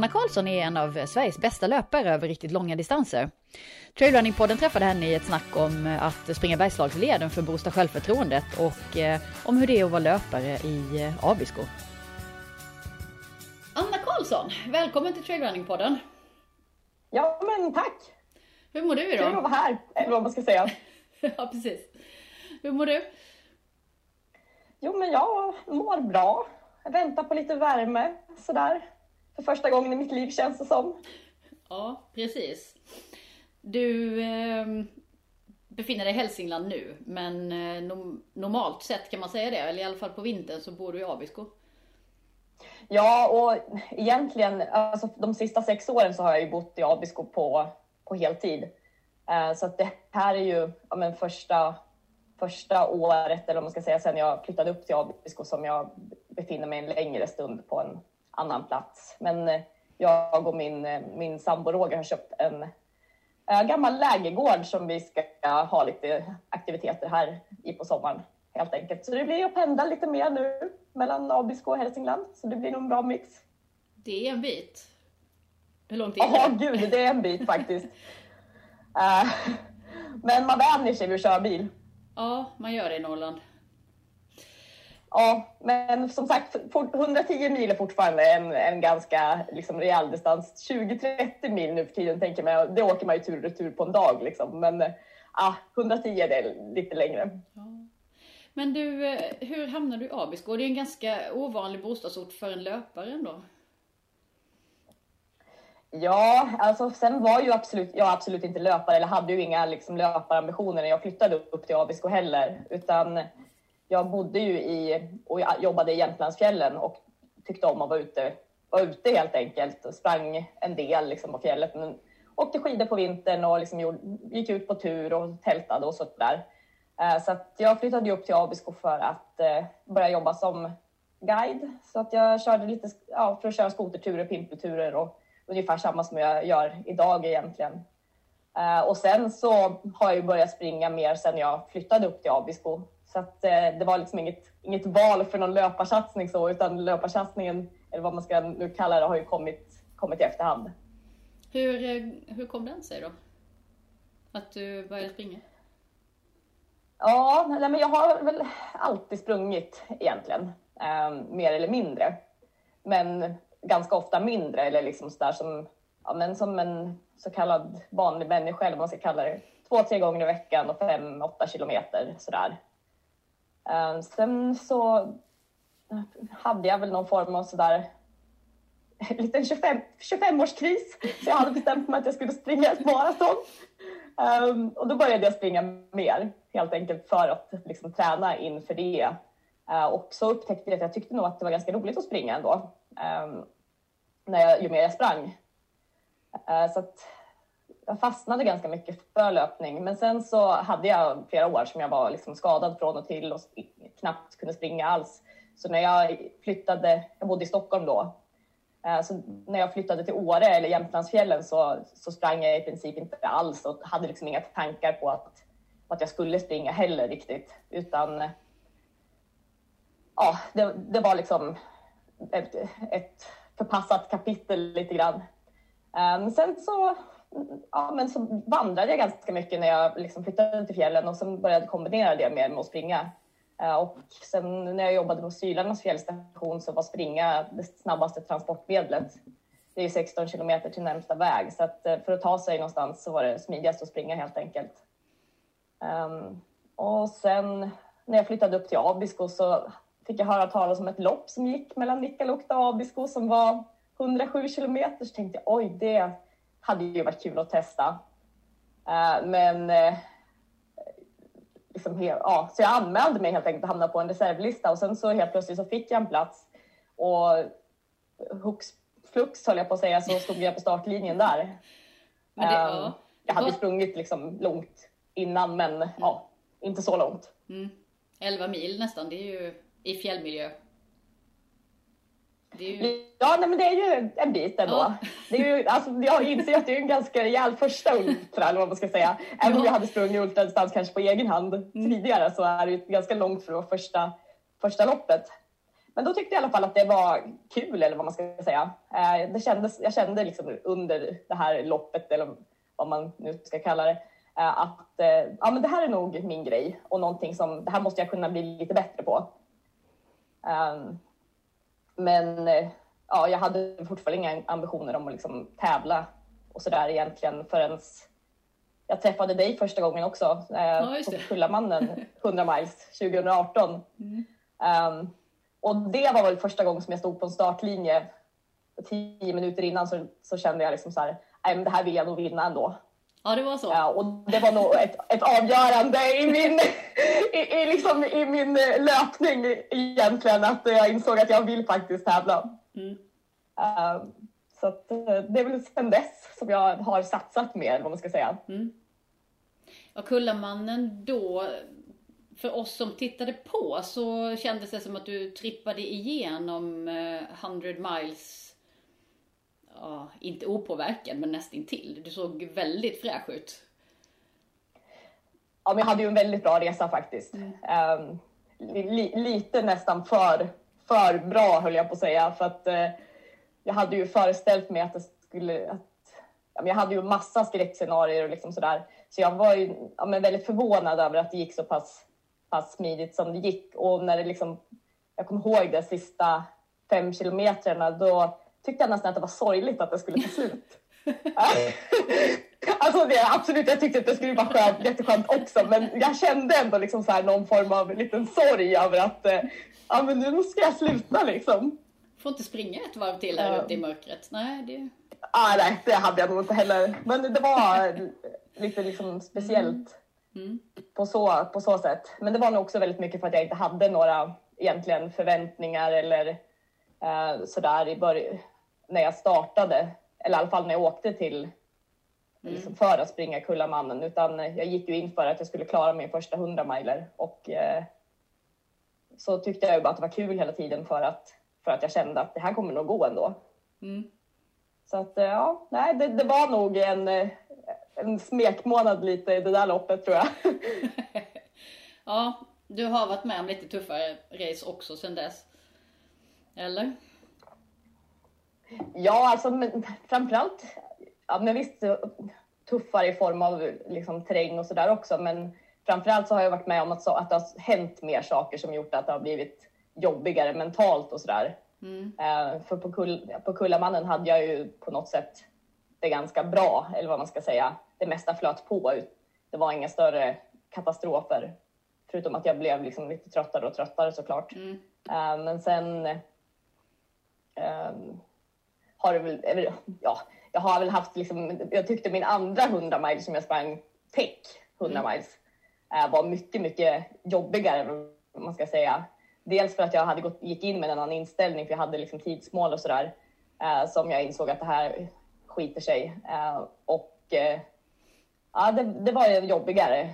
Anna Karlsson är en av Sveriges bästa löpare över riktigt långa distanser. Trailrunningpodden träffade henne i ett snack om att springa Bergslagsleden för att boosta självförtroendet och eh, om hur det är att vara löpare i eh, Abisko. Anna Karlsson, välkommen till Trailrunningpodden. Ja, men tack! Hur mår du idag? Kul att vara här, eller vad man ska säga. ja, precis. Hur mår du? Jo, men jag mår bra. Jag väntar på lite värme, sådär. För första gången i mitt liv känns det som. Ja, precis. Du eh, befinner dig i Hälsingland nu, men eh, no normalt sett kan man säga det, eller i alla fall på vintern så bor du i Abisko. Ja, och egentligen, alltså de sista sex åren så har jag ju bott i Abisko på, på heltid. Eh, så att det här är ju ja, men första, första året, eller om man ska säga, sen jag flyttade upp till Abisko som jag befinner mig en längre stund på en annan plats. Men eh, jag och min, eh, min sambo Roger har köpt en äh, gammal lägergård som vi ska ha lite aktiviteter här i på sommaren helt enkelt. Så det blir att pendla lite mer nu mellan Abisko och Hälsingland. Så det blir nog en bra mix. Det är en bit. Hur långt är det? Ja, gud, det är en bit faktiskt. uh, men man vänjer sig vid att köra bil. Ja, man gör det i Norrland. Ja, men som sagt, 110 mil är fortfarande en, en ganska liksom, rejäl distans. 20-30 mil nu för tiden tänker man, det åker man ju tur och retur på en dag. Liksom. Men ja, 110 är det lite längre. Ja. Men du, eh, hur hamnar du i Abisko? Det är en ganska ovanlig bostadsort för en löpare ändå. Ja, alltså sen var ju absolut, jag absolut inte löpare eller hade ju inga liksom, löparambitioner när jag flyttade upp till Abisko heller, utan jag bodde ju i och jobbade i Jämtlandsfjällen och tyckte om att vara ute, vara ute helt enkelt och sprang en del liksom, på fjället. Men åkte skidor på vintern och liksom gjorde, gick ut på tur och tältade och sånt där. Eh, så att jag flyttade upp till Abisko för att eh, börja jobba som guide. Så att jag körde lite ja, för att köra skoterturer, pimpelturer och ungefär samma som jag gör idag egentligen. Eh, och sen så har jag börjat springa mer sen jag flyttade upp till Abisko. Så att det var liksom inget, inget val för någon löparsatsning så, utan löparsatsningen, eller vad man ska nu kalla det, har ju kommit, kommit i efterhand. Hur, hur kom den sig då? Att du började springa? Ja, nej, men jag har väl alltid sprungit egentligen, eh, mer eller mindre. Men ganska ofta mindre eller liksom sådär som, ja, men som en så kallad vanlig människa eller vad man ska kalla det. Två, tre gånger i veckan och fem, åtta kilometer sådär. Ehm, sen så eh, hade jag väl någon form av sådär liten 25, 25-årskris. Så jag hade bestämt mig att jag skulle springa ett maraton. Um, och då började jag springa mer, helt enkelt för att liksom, träna inför det. Uh, och så upptäckte jag att jag tyckte nog att det var ganska roligt att springa ändå, um, när jag, ju mer jag sprang. Uh, så att jag fastnade ganska mycket för löpning. Men sen så hade jag flera år som jag var liksom skadad från och till och knappt kunde springa alls. Så när jag flyttade, jag bodde i Stockholm då, eh, så när jag flyttade till Åre eller Jämtlandsfjällen så, så sprang jag i princip inte alls och hade liksom inga tankar på att, på att jag skulle springa heller riktigt. Utan ja, det, det var liksom ett, ett förpassat kapitel lite grann. Um, sen så, ja, men så vandrade jag ganska mycket när jag liksom flyttade till fjällen och sen började kombinera det med, med att springa. Eh, och sen när jag jobbade på Sylarnas fjällstation så var springa det snabbaste transportmedlet. Det är 16 kilometer till närmsta väg, så att eh, för att ta sig någonstans så var det smidigast att springa helt enkelt. Um, och sen när jag flyttade upp till Abisko så fick jag höra talas om ett lopp som gick mellan Nikkaluokta och Abisko som var 107 kilometer. Så tänkte jag oj, det hade ju varit kul att testa. Uh, men uh, liksom, ja, så jag anmälde mig helt enkelt och hamnade på en reservlista och sen så helt plötsligt så fick jag en plats och hux flux höll jag på att säga så stod jag på startlinjen där. Det, um, ja. Jag hade sprungit liksom långt innan men mm. ja, inte så långt. Mm. 11 mil nästan, det är ju i fjällmiljö. Ju... Ja, nej, men det är ju en bit ändå. Ja. Det är ju, alltså, jag inser att det är en ganska rejäl första ultra, eller vad man ska säga. Även ja. om jag hade sprungit ultradistans kanske på egen hand mm. tidigare så är det ju ganska långt för vara första, första loppet. men då tyckte jag i alla fall att det var kul eller vad man ska säga. Eh, det kändes, jag kände liksom under det här loppet eller vad man nu ska kalla det eh, att eh, ja, men det här är nog min grej och någonting som det här måste jag kunna bli lite bättre på. Men ja, jag hade fortfarande inga ambitioner om att liksom tävla och så där egentligen förrän jag träffade dig första gången också eh, ja, på Kullamannen 100 miles 2018. Mm. Um, och det var väl första gången som jag stod på en startlinje. Tio minuter innan så, så kände jag liksom så här, nej men det här vill jag nog vinna ändå. Ja, det var så. Ja, och det var nog ett, ett avgörande i min, i, i, liksom, i min löpning egentligen, att jag insåg att jag vill faktiskt tävla. Mm. Uh, så att, uh, det är väl sedan dess som jag har satsat mer, vad man ska säga. Mm. Ja, Kullamannen då, för oss som tittade på så kändes det som att du trippade igenom 100 eh, miles, ja, inte opåverkad men nästintill. Du såg väldigt fräsch ut. Ja, men jag hade ju en väldigt bra resa faktiskt. Mm. Um, li, lite nästan för, för bra höll jag på att säga. För att uh, jag hade ju föreställt mig att det skulle... Att, ja, jag hade ju massa skräckscenarier och liksom sådär. Så jag var ju ja, men väldigt förvånad över att det gick så pass pass smidigt som det gick. Och när det liksom, jag kommer ihåg de sista fem kilometrarna, då tyckte jag nästan att det var sorgligt att det skulle ta slut. alltså det, absolut, jag tyckte att det skulle vara skönt, jätteskönt också, men jag kände ändå liksom så här någon form av liten sorg över att eh, ja, men nu ska jag sluta liksom. Får inte springa ett varv till här ute i mörkret. Nej, det... Ah, nej, det hade jag nog inte heller. Men det var lite liksom speciellt. Mm. På, så, på så sätt. Men det var nog också väldigt mycket för att jag inte hade några egentligen förväntningar eller eh, sådär i början när jag startade. Eller i alla fall när jag åkte till mm. liksom för att springa Kullamannen. Utan jag gick ju in för att jag skulle klara min första 100 miler och eh, så tyckte jag ju bara att det var kul hela tiden för att, för att jag kände att det här kommer nog gå ändå. Mm. Så att eh, ja, nej, det, det var nog en, eh, en smekmånad lite i det där loppet tror jag. ja, du har varit med om lite tuffare race också sen dess. Eller? Ja, alltså men, framförallt, ja, men visst tuffare i form av liksom, terräng och sådär också, men framförallt så har jag varit med om att, så, att det har hänt mer saker som gjort att det har blivit jobbigare mentalt och sådär. Mm. Uh, för på, kull, på Kullamannen hade jag ju på något sätt det ganska bra, eller vad man ska säga. Det mesta flöt på. Det var inga större katastrofer. Förutom att jag blev liksom lite tröttare och tröttare såklart. Mm. Uh, men sen uh, har det väl, ja, jag har väl haft liksom, jag tyckte min andra 100 miles som jag sprang tech 100 mm. miles uh, var mycket, mycket jobbigare, man ska säga. Dels för att jag hade gått, gick in med en annan inställning, för jag hade liksom tidsmål och sådär, som jag insåg att det här skiter sig. Uh, och uh, ja, det, det, var jobbigare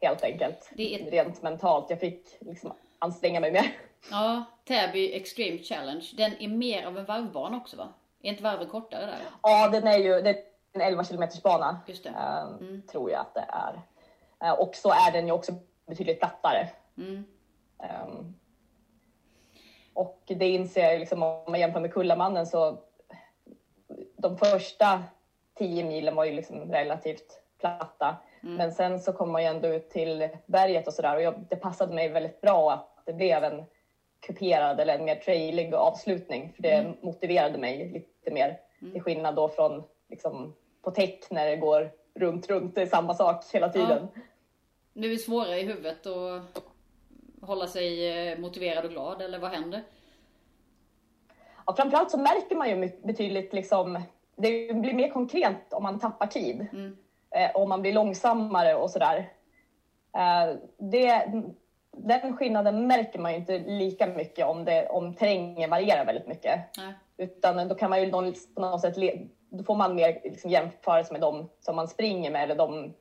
helt enkelt. Är... Rent mentalt. Jag fick liksom anstränga mig mer. Ja, Täby Extreme Challenge. Den är mer av en varvbana också va? Är inte varven kortare där? Ja, den är ju det är en 11 kilometers bana. Just det. Uh, mm. Tror jag att det är. och så är den ju också betydligt plattare. Mm. Um, och det inser jag liksom om man jämför med Kullamannen så de första tio milen var ju liksom relativt platta. Mm. Men sen så kom man ju ändå ut till berget och sådär och jag, det passade mig väldigt bra att det blev en kuperad eller en mer trailig avslutning. För det mm. motiverade mig lite mer. Mm. Till skillnad då från liksom, på täck när det går runt, runt. Det är samma sak hela tiden. Ja. Nu är det svårare i huvudet att hålla sig eh, motiverad och glad eller vad händer? Ja, framförallt så märker man ju betydligt liksom det blir mer konkret om man tappar tid. Mm. Eh, om man blir långsammare och sådär. Eh, det, den skillnaden märker man ju inte lika mycket om, det, om terrängen varierar väldigt mycket. Mm. Utan då kan man ju på något sätt, då får man mer liksom jämförelse med de som man springer med eller de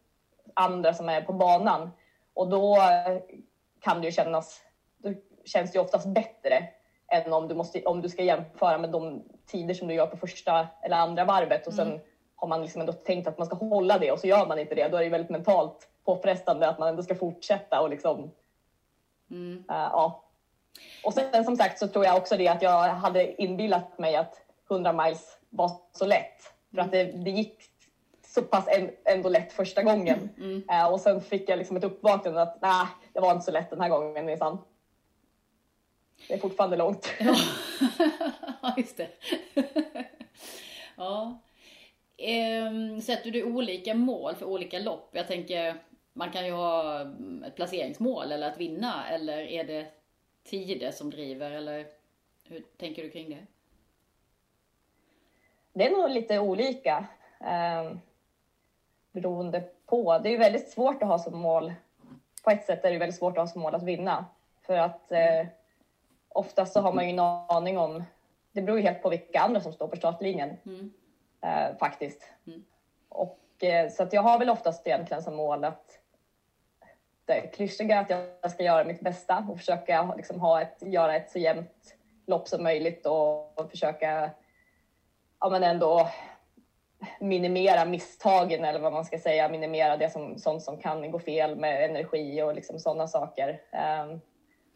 andra som är på banan. Och då kan det ju kännas, då känns det ju oftast bättre än om du, måste, om du ska jämföra med de tider som du gör på första eller andra varvet och sen mm. har man liksom ändå tänkt att man ska hålla det och så gör man inte det. Då är det väldigt mentalt påfrestande att man ändå ska fortsätta och liksom, mm. uh, ja. Och sen som sagt så tror jag också det att jag hade inbillat mig att 100 miles var så lätt. För att det, det gick så pass ändå lätt första gången. Mm. Uh, och sen fick jag liksom ett uppvaknande att nej, det var inte så lätt den här gången minsann. Det är fortfarande långt. Ja, just det. ja. Ehm, sätter du olika mål för olika lopp? Jag tänker, man kan ju ha ett placeringsmål eller att vinna. Eller är det tider som driver? Eller hur tänker du kring det? Det är nog lite olika. Eh, beroende på. Det är ju väldigt svårt att ha som mål. På ett sätt är det väldigt svårt att ha som mål att vinna. För att eh, oftast så har man ju en aning om, det beror ju helt på vilka andra som står på startlinjen mm. eh, faktiskt. Mm. Och, eh, så att jag har väl oftast egentligen som mål att det klyschiga att jag ska göra mitt bästa och försöka liksom ha ett, göra ett så jämnt lopp som möjligt och, och försöka ja, men ändå minimera misstagen eller vad man ska säga, minimera det som, sånt som kan gå fel med energi och liksom sådana saker. Um,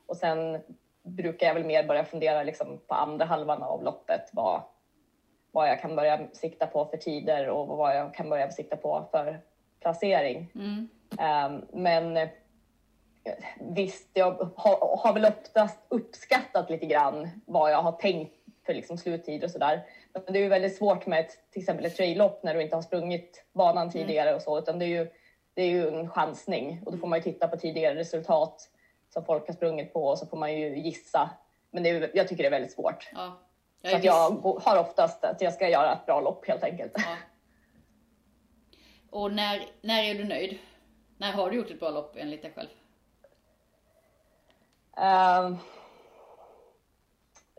och sen brukar jag väl mer börja fundera liksom på andra halvan av loppet vad, vad jag kan börja sikta på för tider och vad jag kan börja sikta på för placering. Mm. Um, men visst, jag har, har väl oftast uppskattat lite grann vad jag har tänkt för liksom sluttid och sådär. Men det är ju väldigt svårt med ett, till exempel ett trail-lopp när du inte har sprungit banan mm. tidigare och så, utan det är ju, det är ju en chansning och då får man ju titta på tidigare resultat som folk har sprungit på och så får man ju gissa. Men det är, jag tycker det är väldigt svårt. Ja. Jag, så att jag har oftast att jag ska göra ett bra lopp helt enkelt. Ja. Och när, när är du nöjd? När har du gjort ett bra lopp enligt dig själv? Uh,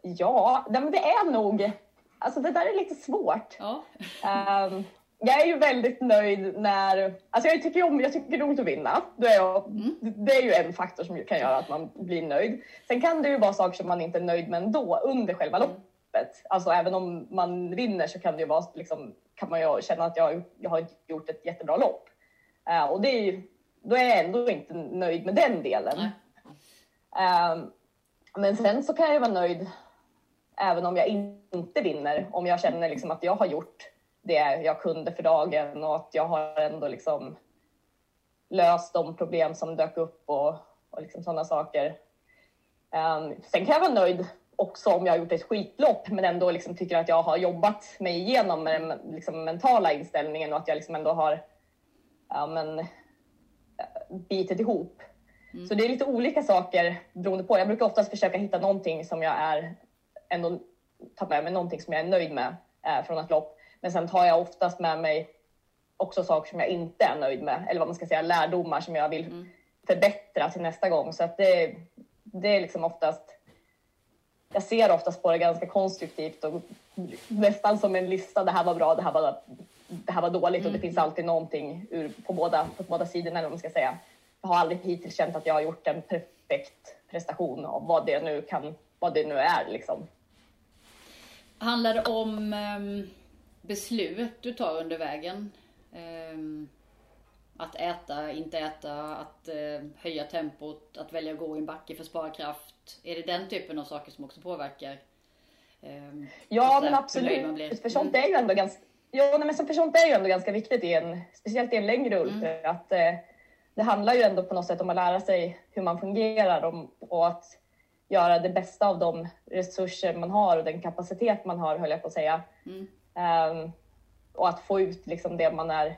ja, men det är nog... Alltså det där är lite svårt. Ja. uh, jag är ju väldigt nöjd när... Alltså jag tycker om, jag tycker det är roligt att vinna. Då är jag, mm. Det är ju en faktor som kan göra att man blir nöjd. Sen kan det ju vara saker som man inte är nöjd med ändå under själva mm. loppet. Alltså även om man vinner så kan det ju vara liksom, kan man ju känna att jag, jag har gjort ett jättebra lopp. Uh, och det är ju, då är jag ändå inte nöjd med den delen. Mm. Ehm, men sen så kan jag ju vara nöjd även om jag inte vinner. Om jag känner liksom att jag har gjort det jag kunde för dagen och att jag har ändå liksom löst de problem som dök upp och, och liksom sådana saker. Um, sen kan jag vara nöjd också om jag har gjort ett skitlopp men ändå liksom tycker att jag har jobbat mig igenom med den liksom mentala inställningen och att jag liksom ändå har ja, men, eh, bitit ihop. Mm. Så det är lite olika saker beroende på. Jag brukar oftast försöka hitta någonting som jag är ändå ta med mig någonting som jag är nöjd med eh, från ett lopp. Men sen tar jag oftast med mig också saker som jag inte är nöjd med eller vad man ska säga lärdomar som jag vill mm. förbättra till nästa gång. Så att det, det är liksom oftast. Jag ser oftast på det ganska konstruktivt och nästan som en lista. Det här var bra, det här var, det här var dåligt mm. och det mm. finns alltid någonting ur, på, båda, på båda sidorna eller vad man ska säga har aldrig hittills känt att jag har gjort en perfekt prestation av vad det nu kan, vad det nu är liksom. Handlar det om um, beslut du tar under vägen? Um, att äta, inte äta, att uh, höja tempot, att välja att gå i en backe för sparkraft. Är det den typen av saker som också påverkar? Um, ja, men absolut. För sånt är ju ändå ganska Ja, men för sånt är ju ändå ganska viktigt i en, speciellt i en längre ultra, mm. att eh, det handlar ju ändå på något sätt om att lära sig hur man fungerar och att göra det bästa av de resurser man har och den kapacitet man har, höll jag på att säga. Mm. Um, och att få ut liksom det man är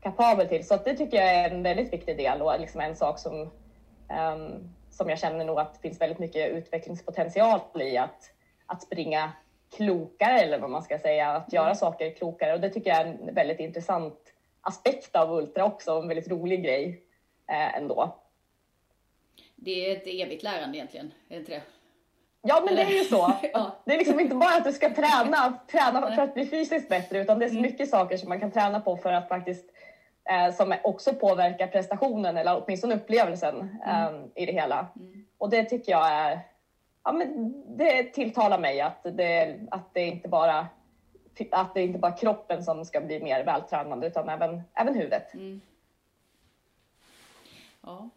kapabel till. Så det tycker jag är en väldigt viktig del och liksom en sak som, um, som jag känner nog att det finns väldigt mycket utvecklingspotential i att, att springa klokare eller vad man ska säga, att göra mm. saker klokare. Och det tycker jag är en väldigt intressant aspekt av ultra också, en väldigt rolig grej eh, ändå. Det är ett evigt lärande egentligen, är det inte det? Ja, men det är ju så. ja. Det är liksom inte bara att du ska träna, träna för att bli fysiskt bättre, utan det är så mm. mycket saker som man kan träna på för att faktiskt eh, som också påverkar prestationen eller åtminstone upplevelsen eh, mm. i det hela. Mm. Och det tycker jag är, ja men det tilltalar mig att det, att det inte bara att det inte bara är kroppen som ska bli mer vältränad utan även, även huvudet. Mm. Ja.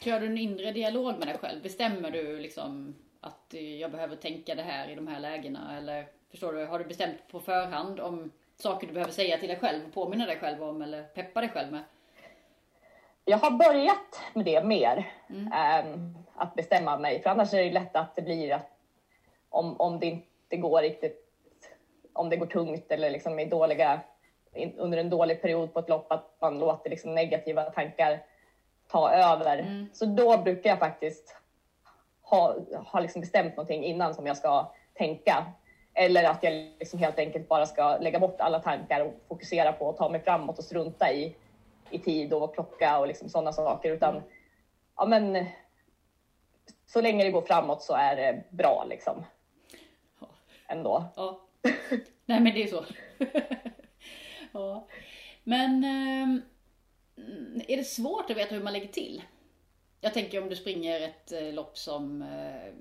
Kör du en inre dialog med dig själv? Bestämmer du liksom att jag behöver tänka det här i de här lägena? Eller förstår du, har du bestämt på förhand om saker du behöver säga till dig själv, påminna dig själv om eller peppa dig själv med? Jag har börjat med det mer, mm. ähm, att bestämma mig. För annars är det lätt att det blir att om, om det inte går riktigt, om det går tungt eller liksom är dåliga, under en dålig period på ett lopp, att man låter liksom negativa tankar ta över. Mm. Så då brukar jag faktiskt ha, ha liksom bestämt någonting innan som jag ska tänka. Eller att jag liksom helt enkelt bara ska lägga bort alla tankar och fokusera på att ta mig framåt och strunta i, i tid och klocka och liksom sådana saker. Utan ja, men, så länge det går framåt så är det bra liksom. Ändå. Ja. Nej men det är så. ja. Men ähm, är det svårt att veta hur man lägger till? Jag tänker om du springer ett äh, lopp som, äh,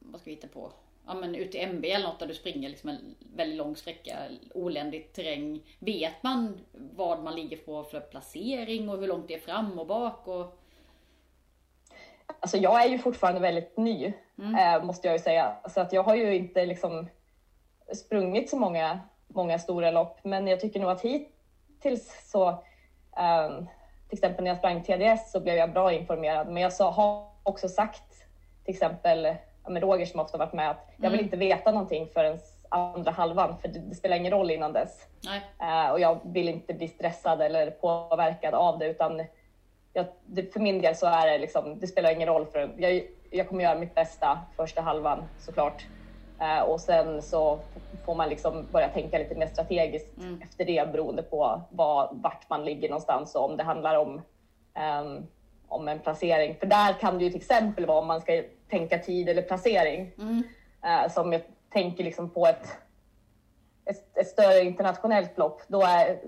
vad ska vi hitta på? ja, men ut i MB eller något där du springer liksom en väldigt lång sträcka, oländig terräng. Vet man vad man ligger på för placering och hur långt det är fram och bak? Och... Alltså jag är ju fortfarande väldigt ny, mm. äh, måste jag ju säga. Så att jag har ju inte liksom sprungit så många, många stora lopp, men jag tycker nog att hittills så, äh, till exempel när jag sprang TDS så blev jag bra informerad, men jag så, har också sagt till exempel med Roger som ofta varit med att jag vill mm. inte veta någonting förrän andra halvan för det, det, spelar ingen roll innan dess. Uh, och jag vill inte bli stressad eller påverkad av det utan jag, det, för min del så är det liksom, det spelar ingen roll för jag, jag kommer göra mitt bästa första halvan såklart. Uh, och sen så får man liksom börja tänka lite mer strategiskt mm. efter det beroende på var, vart man ligger någonstans och om det handlar om um, om en placering. För där kan det ju till exempel vara om man ska tänka tid eller placering. Mm. Uh, som jag tänker liksom på ett, ett, ett, större internationellt lopp. Då är,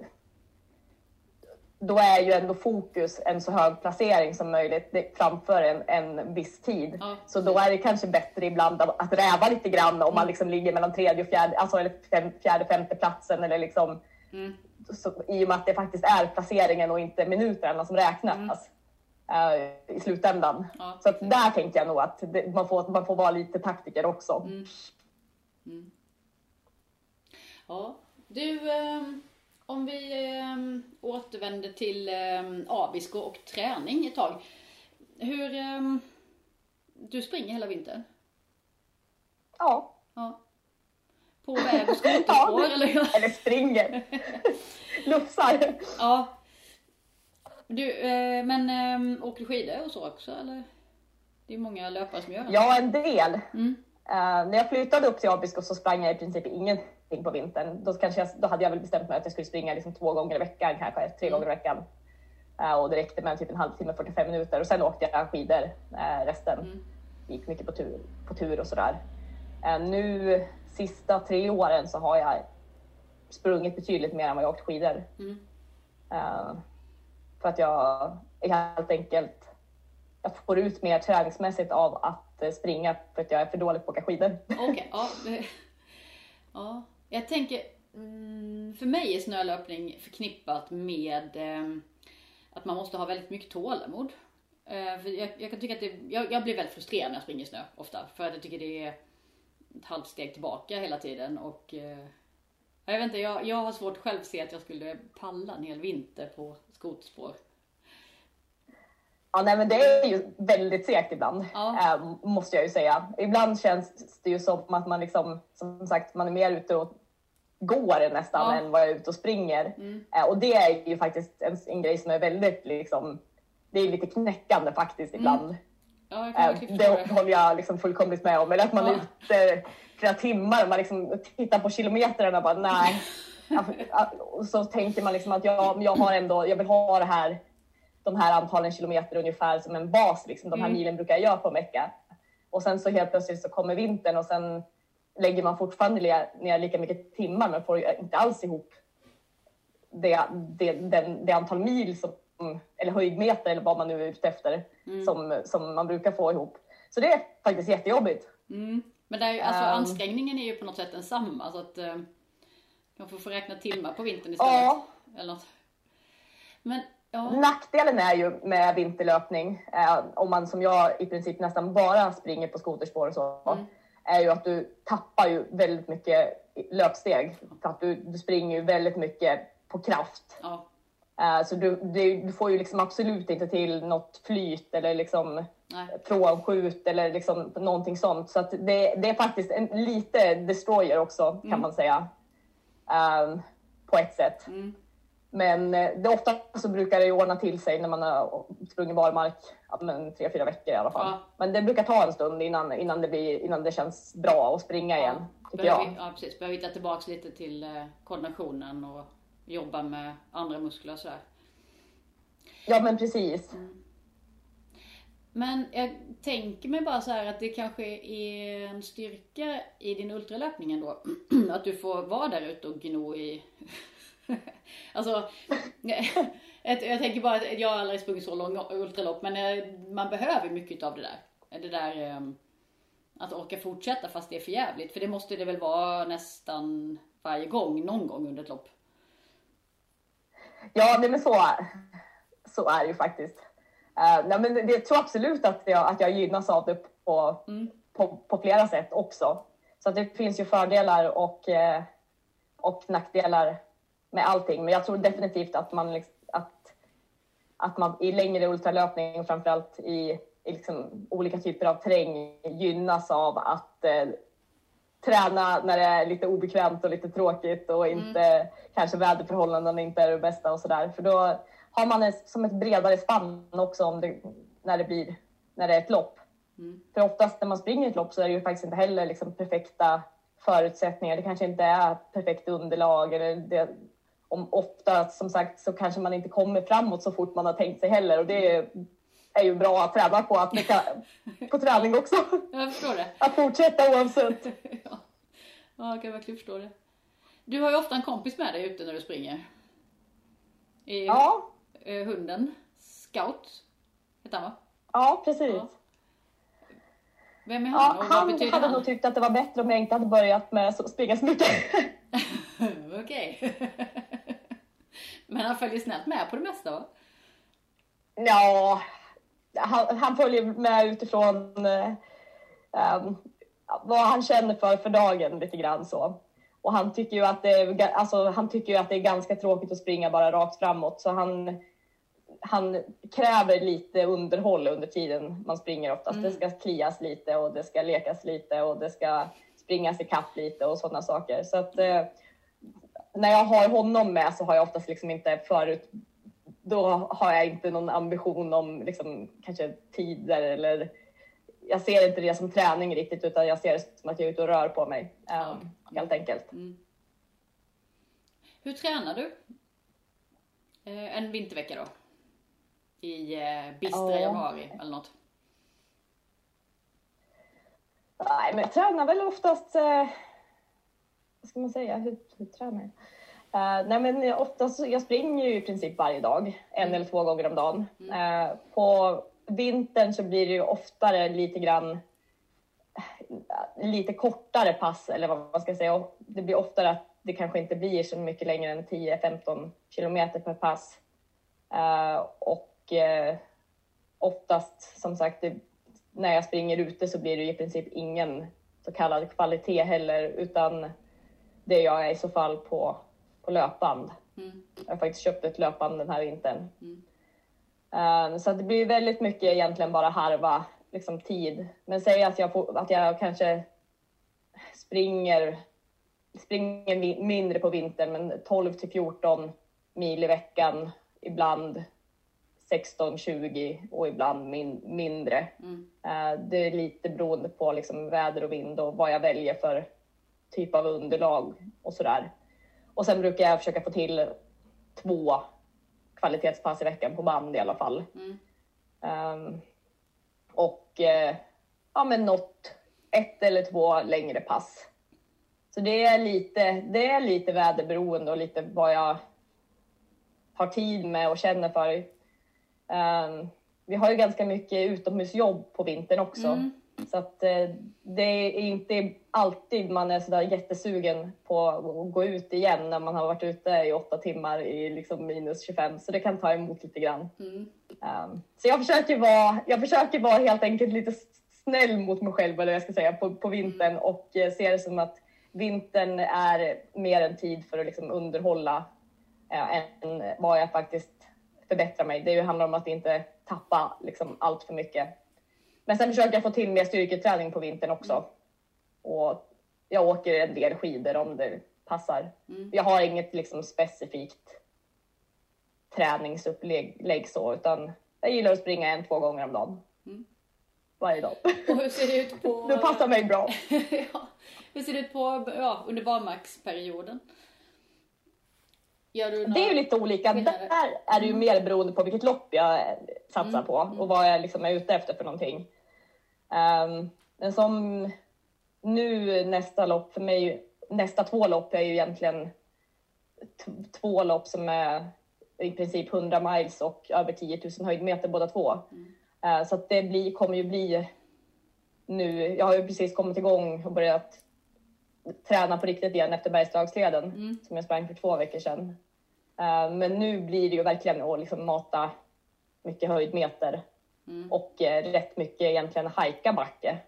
då är ju ändå fokus en så hög placering som möjligt framför en, en viss tid. Mm. Så då är det kanske bättre ibland att räva lite grann om man liksom ligger mellan tredje och fjärde, alltså eller fem, fjärde, femte platsen eller liksom mm. så, i och med att det faktiskt är placeringen och inte minuterna som räknas. Mm uh, i slutändan. Ja, så att där tänker jag nog att det, man, får, man får vara lite taktiker också. Mm. Mm. Ja, du, eh, om vi eh, återvänder till eh, Abisko och träning ett tag. Hur, eh, du springer hela vintern? Ja. ja. På väg och skoterspår ja, eller? eller springer. Lufsar. Ja. Du, eh, men eh, åker du skidor och så också eller? Det är många löpare som gör det. Ja, en del. Mm. Uh, när jag flyttade upp till Abisko så sprang jag i princip ingenting på vintern. Då, kanske jag, då hade jag väl bestämt mig att jag skulle springa liksom två gånger i veckan, kanske tre gånger i veckan. Uh, och det räckte med typ en halvtimme, 45 minuter. Och sen åkte jag skidor uh, resten. Mm. Gick mycket på tur, på tur och sådär. nu sista tre åren så har jag sprungit betydligt mer än vad jag åkt skidor. Mm. För att jag helt enkelt jag får ut mer träningsmässigt av att springa för att jag är för dålig på att åka skidor. Okay, ja. ja. Jag tänker, mm, för mig är snölöpning förknippat med eh, att man måste ha väldigt mycket tålamod. Eh, för jag, jag, kan tycka att det, jag, jag, blir väldigt frustrerad när jag springer i snö ofta. För att jag tycker det är ett halvt steg tillbaka hela tiden. Och eh, jag vet inte, jag, jag har svårt själv att se att jag skulle palla en hel vinter på skoterspår. Ja, nej, men det är ju väldigt segt ibland, ja. äh, måste jag ju säga. Ibland känns det ju som att man liksom, som sagt, man är mer ute och går nästan ja. än vad jag är ute och springer. Mm. Äh, och det är ju faktiskt en, en, grej som är väldigt liksom, det är lite knäckande faktiskt ibland. Mm. Ja, äh, det håller jag liksom fullkomligt med om. Eller att man är ute flera timmar och man liksom tittar på kilometrarna och bara nej. och så tänker man liksom att jag, jag har ändå, jag vill ha det här, de här antalen kilometer ungefär som en bas. Liksom. De här mm. milen brukar jag göra på en vecka. Och sen så helt plötsligt så kommer vintern och sen lägger man fortfarande ner lika mycket timmar men får inte alls ihop det, det, den, det antal mil som, eller höjdmeter eller vad man nu är ute efter mm. som, som man brukar få ihop. Så det är faktiskt jättejobbigt. Mm. Men det är ju, alltså, um, ansträngningen är ju på något sätt densamma. Så att, uh, kanske får räkna timmar på vintern istället. Ja. Eller något. Men Ja. Nackdelen är ju med vinterlöpning, eh, om man som jag i princip nästan bara springer på skoterspår och så, mm. Är ju att du tappar ju väldigt mycket löpsteg. För att du, du springer ju väldigt mycket på kraft. Ja. Uh, så du, du, du, får ju liksom absolut inte till något flyt eller liksom frånskjut eller liksom någonting sånt. Så att det, det är faktiskt en, lite destroyer också kan mm. man säga. Um, på ett sätt. Mm. Men eh, det ofta så brukar det ordna till sig när man har sprungit barmark ja, men tre, fyra veckor i alla fall. Ja. Men det brukar ta en stund innan, innan, det, blir, innan det känns bra att springa igen. Tycker jag. ja, precis. Behöver hitta tillbaks lite till eh, koordinationen och jobba med andra muskler och sådär. Ja, men precis. Mm. Men jag tänker mig bara så här att det kanske är en styrka i din ultralöpning ändå. Att du får vara där ute och gno i... alltså, jag tänker bara att jag har aldrig sprungit så lång ultralopp men eh, man behöver mycket av det där. Det där ehm, att orka fortsätta fast det är för jävligt. För det måste det väl vara nästan varje gång, någon gång under ett lopp. Ja, nej men så, så är det ju faktiskt. Uh, nej, men jag tror absolut att jag, att jag gynnas av det på, mm. på, på, flera sätt också. Så att det finns ju fördelar och, uh, och nackdelar med allting. Men jag tror definitivt att man, liksom, att, att man i längre ultralöpning, framförallt i, i liksom olika typer av terräng, gynnas av att uh, träna när det är lite obekvämt och lite tråkigt och mm. inte mm. kanske väderförhållandena inte är det bästa och sådär. För då har man ett, som ett bredare spann också om det, när, det blir, när det är ett lopp. Mm. För oftast när man springer ett lopp så är det ju faktiskt inte heller liksom perfekta förutsättningar. Det kanske inte är perfekt underlag. Eller det, om ofta som sagt så kanske man inte kommer framåt så fort man har tänkt sig heller. Och det är, är ju bra att träna på, att kan, på träning också. Jag förstår det. Att fortsätta oavsett. ja. ja, jag kan verkligen förstå det. Du har ju ofta en kompis med dig ute när du springer. I, ja eh, hunden. Scout heter han va? Ja, precis. Ja. Vem är han ja, och vad han betyder hade han? nog tyckt att det var bättre om jag inte hade börjat med att springa så mycket. Okej. Men han följer snällt med på det mesta va? Ja, han, han följer med utifrån um, vad han känner för för dagen lite grann så. Och han tycker ju att det är, alltså, han tycker ju att det är ganska tråkigt att springa bara rakt framåt så han han kräver lite underhåll under tiden man springer oftast. Mm. Det ska klias lite och det ska lekas lite och det ska springas i kapp lite och sådana saker. Så att eh, när jag har honom med så har jag oftast liksom inte förut, då har jag inte någon ambition om liksom kanske tider eller jag ser inte det som träning riktigt utan jag ser det som att jag är ute och rör på mig. Eh, helt enkelt. Mm. Hur tränar du? Eh, en vintervecka då? i eh, bistra oh. januari eller något? Nej, men jag tränar väl oftast, eh, vad ska man säga, hur, hur tränar jag? Uh, nej men oftast, jag springer ju i princip varje dag, en mm. eller två gånger om dagen. Mm. Uh, på vintern så blir det ju oftare lite grann lite kortare pass eller vad man ska säga. Det blir oftare att det kanske inte blir så mycket längre än 10-15 kilometer per pass. Uh, och och eh, oftast, som sagt, det, när jag springer ute så blir det i princip ingen så kallad kvalitet heller, utan det gör jag i så fall på, på löpband. Mm. Jag har faktiskt köpt ett löpband den här vintern. Mm. Um, så det blir väldigt mycket egentligen bara harva liksom, tid. Men säg att jag, att jag kanske springer, springer mindre på vintern, men 12 till 14 mil i veckan ibland 16, 20 och ibland min, mindre. Mm. Uh, det är lite beroende på liksom väder och vind och vad jag väljer för typ av underlag och sådär. Och sen brukar jag försöka få till två kvalitetspass i veckan på band i alla fall. Mm. Um, och uh, ja, men något, ett eller två längre pass. Så det är lite, det är lite väderberoende och lite vad jag har tid med och känner för. Um, vi har ju ganska mycket utomhusjobb på vintern också. Mm. Så att eh, det är inte alltid man är sådär jättesugen på att gå ut igen när man har varit ute i åtta timmar i liksom minus 25. Så det kan ta emot lite grann. Mm. Um, så jag försöker, vara, jag försöker vara helt enkelt lite snäll mot mig själv eller jag ska säga, på, på vintern och eh, ser det som att vintern är mer en tid för att liksom underhålla eh, än vad jag faktiskt förbättrar mig. Det handlar om att inte tappa liksom, allt för mycket. Men sen försöker jag få till mer styrketräning på vintern också. Och jag åker en del skidor om det passar. Mm. Jag har inget liksom, specifikt träningsupplägg så, utan jag gillar att springa en, två gånger om dagen. Mm. Varje dag. Och hur ser det ut på... Det passar mig bra. ja. Hur ser det ut på, ja, under barmarksperioden? Några... Det är ju lite olika. Där är det ju mer beroende på vilket lopp jag satsar Mm, på mm. och vad jag liksom är ute efter för någonting. Um, men som nu nästa lopp för mig, nästa två lopp är ju egentligen två lopp som är i princip 100 miles och över 10 000 höjdmeter båda två. Mm. Eh, så det blir, kommer ju bli nu. Jag har ju precis kommit igång och börjat träna på riktigt igen efter Bergslagsleden Mm. som jag sprang för två veckor sedan. Eh, men nu blir det ju verkligen att liksom mata mycket höjdmeter Mm. och eh, rätt mycket egentligen hajka backe.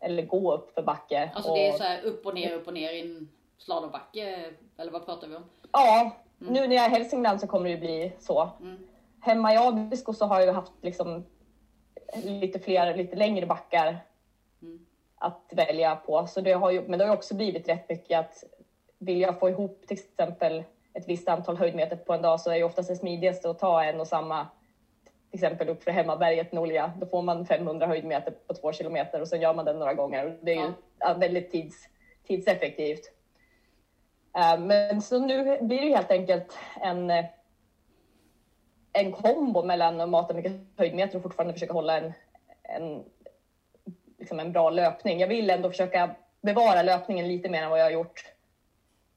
Eller gå upp för backe. Alltså och, det är så här upp och ner, upp och ner i en slalombacke, eller vad pratar vi om? Ja, nu när jag är i Hälsingland så kommer det ju bli så. Mm. Hemma i Abisko så har jag ju haft liksom lite fler, lite längre backar Mm. att välja på. Så det har ju, men det har ju också blivit rätt mycket att vill jag få ihop till exempel ett visst antal höjdmeter på en dag så är ju oftast det smidigaste att ta en och samma till exempel upp för Hemmaberget Nolja. Då får man 500 höjdmeter på två kilometer och sen gör man den några gånger. Det är ju ja, väldigt tids, tidseffektivt. Eh, Men så nu blir det helt enkelt en, eh, en kombo mellan att mata mycket höjdmeter och fortfarande försöka hålla en, en, liksom en bra löpning. Jag vill ändå försöka bevara löpningen lite mer än vad jag har gjort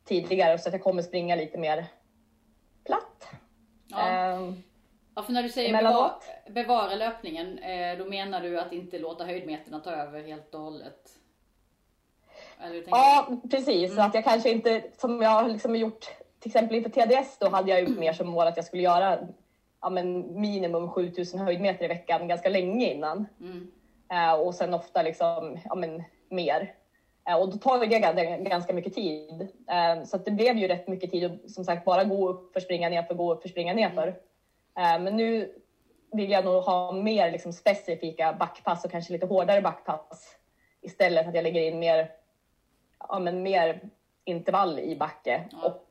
tidigare så att jag kommer springa lite mer platt. Ja. Ehm, ja, för när du säger bevara, bevara löpningen, eh, då menar du att inte låta höjdmeterna ta över helt och hållet? Ja, precis. Så att jag kanske inte, som jag har liksom gjort till exempel inför TDS, då hade jag ju mer som mål att jag skulle göra ja, men minimum 7000 höjdmeter i veckan ganska länge innan. Mm. Eh, och sen ofta liksom, ja, men, mer. Eh, och då tar det gan- ganska mycket tid. Eh, så det blev ju rätt mycket tid att som sagt bara gå upp för springa ner för gå upp för springa ner för. Eh, men nu vill jag nog ha mer liksom, specifika backpass och kanske lite hårdare backpass istället för att jag lägger in mer, ja, men mer intervall i backe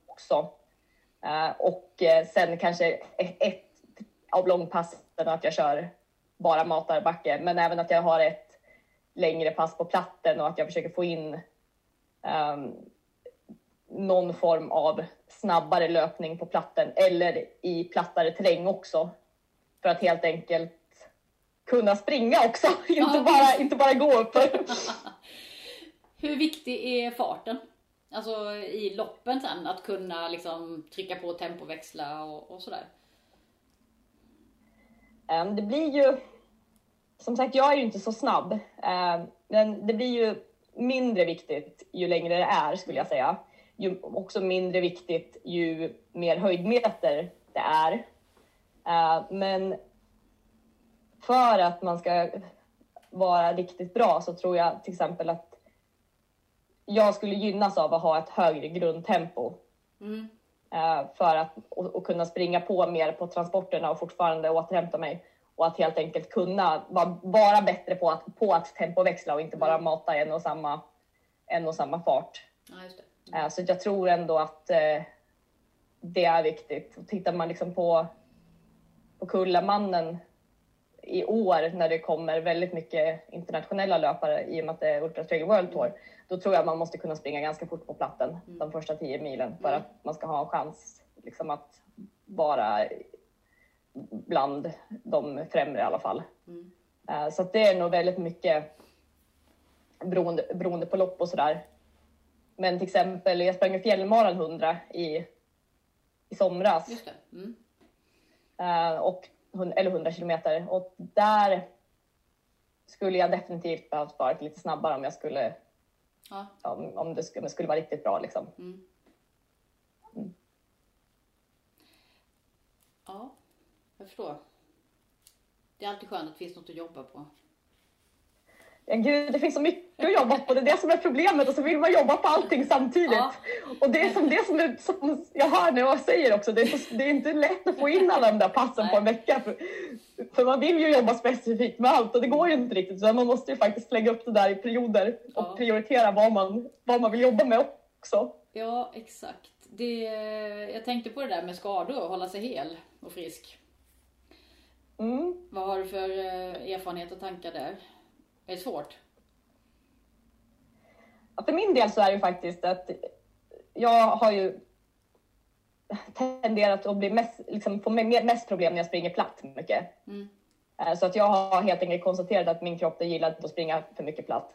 också. Eh, och eh, sen kanske ett, av långpassen att jag kör bara matar backe, men även att jag har ett längre pass på platten och att jag försöker få in ehm, någon form av snabbare löpning på platten eller i plattare terräng också. För att helt enkelt kunna springa också, inte, bara, inte bara gå upp. Hur viktig är farten? Alltså i loppen sen, att kunna liksom trycka på tempoväxla och, och sådär. Ehm, Det blir ju, som sagt, jag är ju inte så snabb, ehm, men det blir ju mindre viktigt ju längre det är skulle jag säga. Ju, också mindre viktigt ju mer höjdmeter det är. Ehm, Men för att man ska vara riktigt bra så tror jag till exempel att jag skulle gynnas av att ha ett högre grundtempo Mm. eh, för att och, och kunna springa på mer på transporterna och fortfarande återhämta mig och att helt enkelt kunna vara, vara bättre på att, på att tempoväxla och inte bara mata en och samma, en och samma fart. Ja, Eh, Så jag tror ändå att eh, det är viktigt. Och tittar man liksom på, på Kullamannen i år när det kommer väldigt mycket internationella löpare i och med att det är Ultra Trail World Tour, då tror jag man måste kunna springa ganska fort på platten de första tio milen för Mm. att man ska ha en chans liksom, att vara bland de främre i alla fall. Mm. Eh, Så det är nog väldigt mycket beroende, beroende på lopp och sådär. Men till exempel, jag sprang ju fjällmaran 100 i, i somras. Just. Mm. Eh, och, eller 100 kilometer. Och där skulle jag definitivt behövt vara lite snabbare om jag skulle, Ja. om, om, det, skulle, om det skulle vara riktigt bra liksom. Mm. Ja, jag förstår. Det är alltid skönt att det finns något att jobba på. Ja, gud, det finns så mycket att jobba på. Det är det som är problemet och så vill man jobba på allting samtidigt. Ja. Och det är som det som, är, som jag hör när jag säger också, det är, så, det är inte lätt att få in alla de där passen Nej. på en vecka. För, för man vill ju jobba specifikt med allt och det går ju inte riktigt. Så man måste ju faktiskt lägga upp det där i perioder och Ja. prioritera vad man, vad man vill jobba med också. Ja, exakt. Det, jag tänkte på det där med skador och hålla sig hel och frisk. Mm. Vad har du för eh, erfarenhet och tankar där? Är det svårt? För min del så är det ju faktiskt att jag har ju tenderat att bli mest, liksom, få mest problem när jag springer platt mycket. Mm. Eh, Så att jag har helt enkelt konstaterat att min kropp gillar att springa för mycket platt.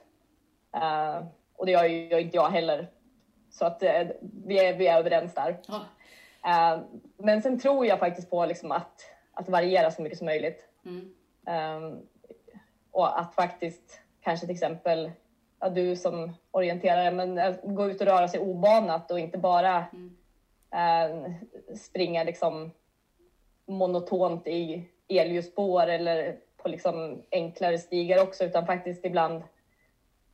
Eh, och det gör ju inte jag heller. Så att eh, vi, är, vi är överens där. Ja. Men sen tror jag faktiskt på liksom att, att variera så mycket som möjligt. Mm. Och att faktiskt kanske till exempel ja, du som orienterare, men eh, gå ut och röra sig obanat och inte bara Mm. eh, springa liksom monotont i elljusspår eller på liksom enklare stigar också, utan faktiskt ibland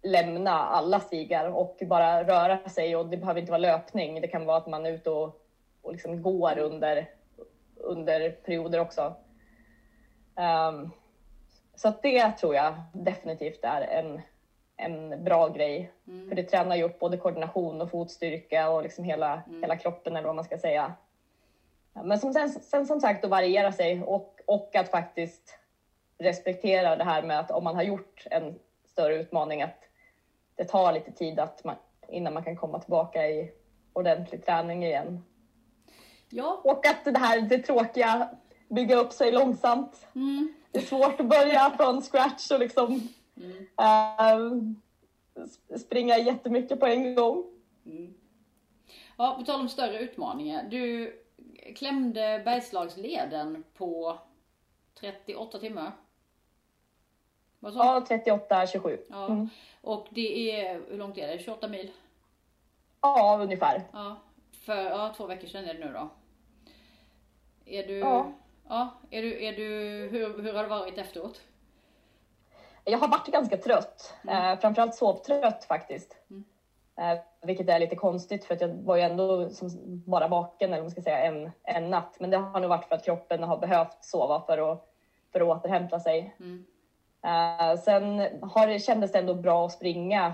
lämna alla stigar och bara röra sig. Och det behöver inte vara löpning. Det kan vara att man är ute och, och liksom går under, under perioder också. Ehm, så det tror jag definitivt är en, en bra grej. För det tränar ju upp både koordination och fotstyrka och liksom hela, hela kroppen eller vad man ska säga. Men som sen, sen som sagt att variera sig och, och att faktiskt respektera det här med att om man har gjort en större utmaning att det tar lite tid att man, innan man kan komma tillbaka i ordentlig träning igen. Ja. Och att det här det tråkiga, bygga upp sig långsamt. Mm. Det är svårt att börja från scratch och liksom Mm. s- springa jättemycket på en gång. Mm. Ja, på tal om större utmaningar. Du klämde Bergslagsleden på 38 timmar. Vad sa Ja, 38, 27. Ja. Mm. Och det är, hur långt är det? 28 mil? Ja, ungefär. Ja, för ja, två veckor sedan är det nu då. Är du, Ja. Ja är du, är du, hur, hur har det varit efteråt? Jag har varit ganska trött, eh, framförallt sovtrött faktiskt. Mm. Eh, vilket är lite konstigt för att jag var ju ändå som bara vaken eller man ska säga en, en natt. Men det har nog varit för att kroppen har behövt sova för att, för att återhämta sig. Mm. Eh, sen har det, kändes det ändå bra att springa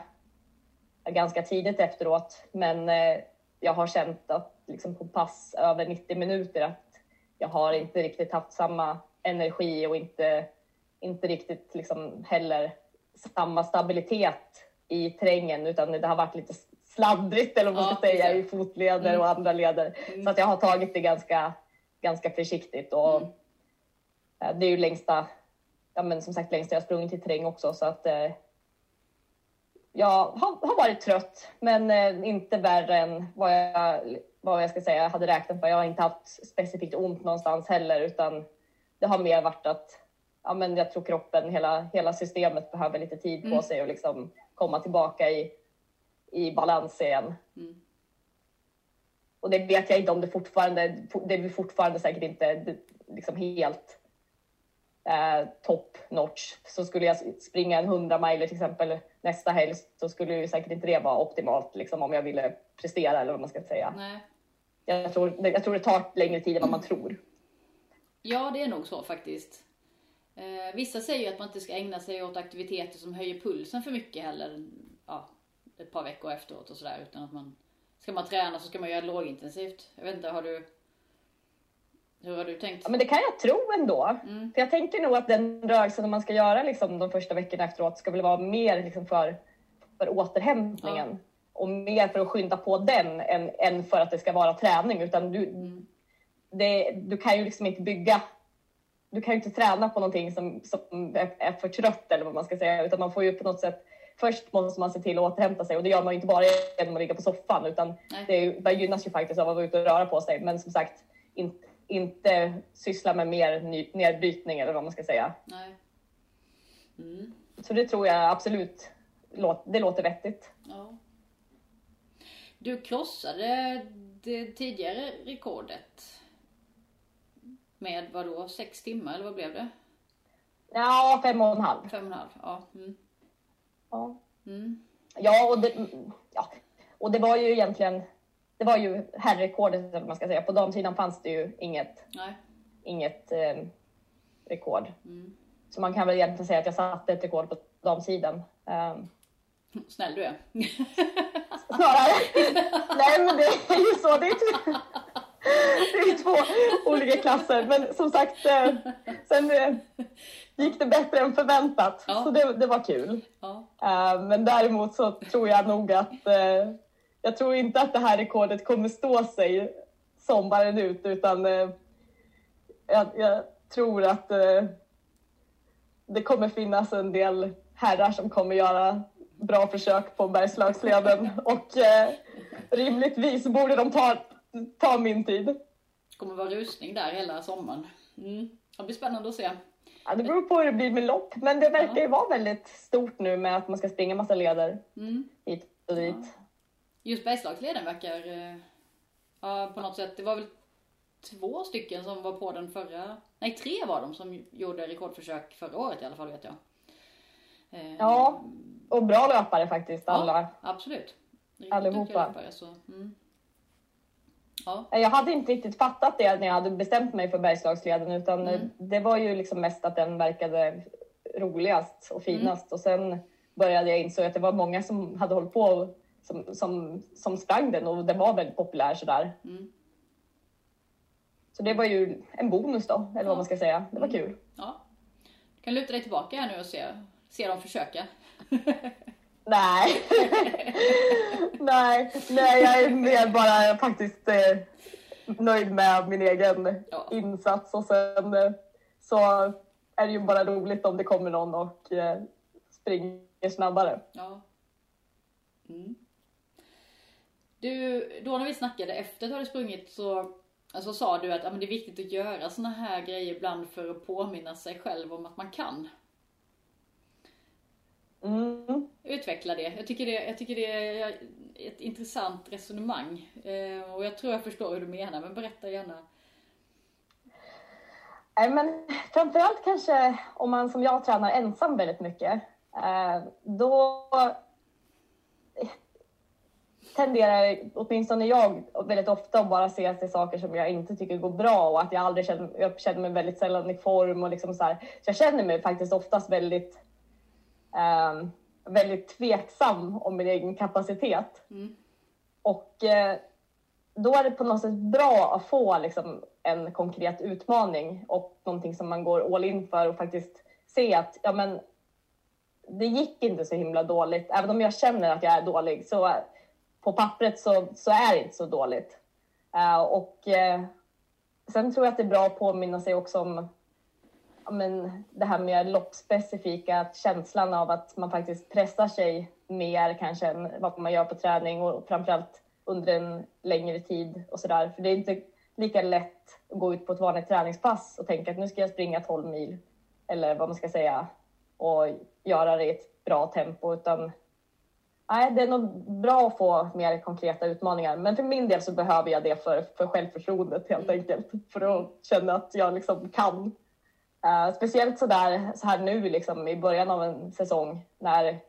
ganska tidigt efteråt. Men eh, jag har känt att liksom på pass över 90 minuter att jag har inte riktigt haft samma energi och inte, inte riktigt liksom heller samma stabilitet i terrängen utan det har varit lite sladdrigt eller vad man Ja, ska säga i fotleder Mm. och andra leder. Mm. Så att jag har tagit det ganska, ganska försiktigt och Mm. eh, det är ju längsta, ja men som sagt längsta jag sprungit i terräng också så att eh, jag har, har varit trött men eh, inte värre än vad jag, vad jag ska säga jag hade räknat med. Jag har inte haft specifikt ont någonstans heller utan det har mer varit att ja, men jag tror kroppen, hela, hela systemet behöver lite tid på Mm. sig och liksom komma tillbaka i, i balans igen. Mm. Och det vet jag inte om det fortfarande, det är fortfarande säkert inte liksom helt eh, top notch. Så skulle jag springa en 100 miler till exempel nästa helg så skulle ju säkert inte det vara optimalt liksom, om jag ville prestera eller vad man ska säga. Nej. Jag tror, jag tror det tar längre tid än vad man tror. Ja, det är nog så faktiskt. Eh, vissa säger ju att man inte ska ägna sig åt aktiviteter som höjer pulsen för mycket heller. Ja, ett par veckor efteråt och sådär. Utan att man, ska man träna så ska man göra lågintensivt. Jag vet inte, har du... Hur har du tänkt? Ja, men det kan jag tro ändå. Mm. För jag tänker nog att den rörelsen man ska göra liksom, de första veckorna efteråt ska väl vara mer liksom, för, för återhämtningen. Och mer för att skynda på den än, än för att det ska vara träning. Utan du, Mm. det, du kan ju liksom inte bygga du kan ju inte träna på någonting som, som är, är för trött eller vad man ska säga utan man får ju på något sätt Först måste man se till att återhämta sig och det gör man ju inte bara genom att ligga på soffan utan Nej. det man gynnas ju faktiskt av att vara ute och röra på sig men som sagt in, inte syssla med mer ny, nedbrytning eller vad man ska säga. Nej. Mm. Så det tror jag absolut, det låter vettigt. Ja. Du krossade det tidigare rekordet med vad då, sex timmar eller vad blev det? Ja, fem och en halv. Fem och en halv, ja. Mm. Ja, Mm. ja, och, det, ja. och det var ju egentligen, det var ju herrrekordet eller man ska säga. På damsidan fanns det ju inget, Nej. inget eh, rekord. Mm. Så man kan väl egentligen säga att jag satte ett rekord på damsidan. Um, Snäll du är. snarare. Nej men det är ju så. Det är, ju- det är ju två olika klasser. Men som sagt, eh, sen eh, gick det bättre än förväntat. Ja. Så det, det var kul. Ja. Eh, men däremot så tror jag nog att jag tror inte att det här rekordet kommer stå sig sommaren ut utan jag, jag tror att det kommer finnas en del herrar som kommer göra bra försök på Bergslagsleden och eh, rimligtvis borde de ta, ta min tid. Det kommer vara rusning där hela sommaren. Mm. Det blir spännande att se. Ja, det beror på hur det blir med lopp, men det verkar ju vara väldigt stort nu med att man ska springa massa leder Mm. hit och dit. Just Bergslagsleden verkar, eh, ja på något sätt, det var väl två stycken som var på den förra, nej tre var de som gjorde rekordförsök förra året i alla fall vet jag. Eh, Ja, och bra löpare faktiskt alla. Ja, absolut. Allihopa. löpare, så, mm. Ja, Jag hade inte riktigt fattat det när jag hade bestämt mig för Bergslagsleden utan Mm. det var ju liksom mest att den verkade roligast och finast och sen började jag inse att det var många som hade hållit på som, som, som sprang den och den var väldigt populär sådär. Mm. Så det var ju en bonus då, eller vad man ska säga. Det var kul. ja. Du kan luta dig tillbaka här nu och se, se dem försöka. Nej. nej, nej, jag är mer bara faktiskt eh, nöjd med min egen Ja. insats och sen eh, så är det ju bara roligt om det kommer någon och eh, springer snabbare. Ja. Mm. Du, då när vi snackade efter att du hade sprungit så alltså, sa du att ja, men det är viktigt att göra såna här grejer ibland för att påminna sig själv om att man kan. Mm. Utveckla det. Jag tycker det, jag tycker det är ett intressant resonemang. Eh, och jag tror jag förstår hur du menar, men berätta gärna. Nej, men framförallt kanske om man som jag tränar ensam väldigt mycket. Eh, då tenderar åtminstone jag väldigt ofta att bara se till saker som jag inte tycker går bra och att jag aldrig känner, jag känner mig väldigt sällan i form och liksom så här. Så jag känner mig faktiskt oftast väldigt, eh, väldigt tveksam om min egen kapacitet. Mm. Och eh, då är det på något sätt bra att få liksom, en konkret utmaning och någonting som man går all in för och faktiskt se att ja, men, det gick inte så himla dåligt. Även om jag känner att jag är dålig så eh, på pappret så, så är det inte så dåligt. Eh, och eh, sen tror jag att det är bra att påminna sig också om men, det här med loppspecifika, att känslan av att man faktiskt pressar sig mer kanske än vad man gör på träning och framförallt under en längre tid och sådär. För det är inte lika lätt att gå ut på ett vanligt träningspass och tänka att nu ska jag springa 12 mil eller vad man ska säga och göra det i ett bra tempo utan nej, det är nog bra att få mer konkreta utmaningar. Men för min del så behöver jag det för, för självförtroendet helt enkelt. För att känna att jag liksom kan. Eh, speciellt så, där, så här nu liksom, i början av en säsong när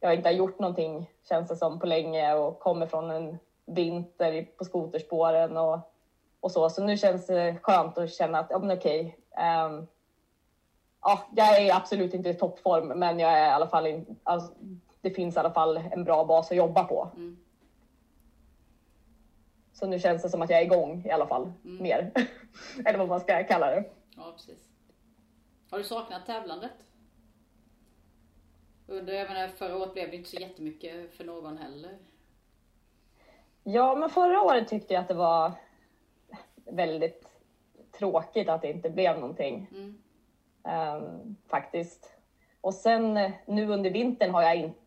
jag inte har gjort någonting känns det som på länge och kommer från en vinter på skoterspåren och, och så. Så nu känns det skönt att känna att ja, men okej. ehm, ja, jag är absolut inte i toppform, men jag är i alla fall in, alltså, det finns i alla fall en bra bas att jobba på. Mm. Så nu känns det som att jag är igång i alla fall, mer. Eller vad man ska kalla det. Ja, precis. Har du saknat tävlandet? Under, jag menar, förra året blev det inte så jättemycket för någon heller. Ja, men förra året tyckte jag att det var väldigt tråkigt att det inte blev någonting. Mm. Ehm, faktiskt. Och sen eh, nu under vintern har jag inte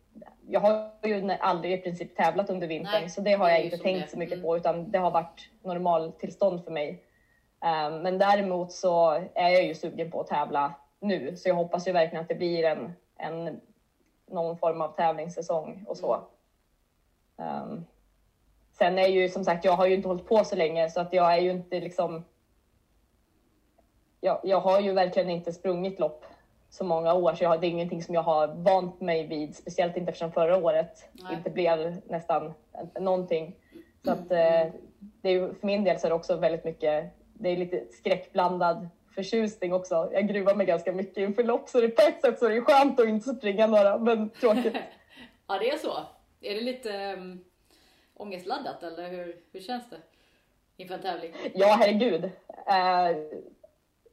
jag har ju aldrig i princip tävlat under vintern Nej, så det har det jag inte tänkt det. så mycket Mm. på utan det har varit normaltillstånd för mig. Ehm, men däremot så är jag ju sugen på att tävla nu. Så jag hoppas ju verkligen att det blir en, en någon form av tävlingssäsong och så. Um, sen är ju som sagt, jag har ju inte hållit på så länge så att jag är ju inte liksom. Jag, jag har ju verkligen inte sprungit lopp så många år så jag, det är ingenting som jag har vant mig vid, speciellt inte eftersom förra året Nej. inte blev nästan någonting. Så att eh, det är för min del så är det också väldigt mycket, det är lite skräckblandad förtjusning också. Jag gruvar mig ganska mycket inför lopp så det, på ett sätt så är det skönt att inte springa några, men tråkigt. ja, det är så. Är det lite um, ångestladdat eller hur, hur känns det inför en tävling? Ja, herregud. Uh,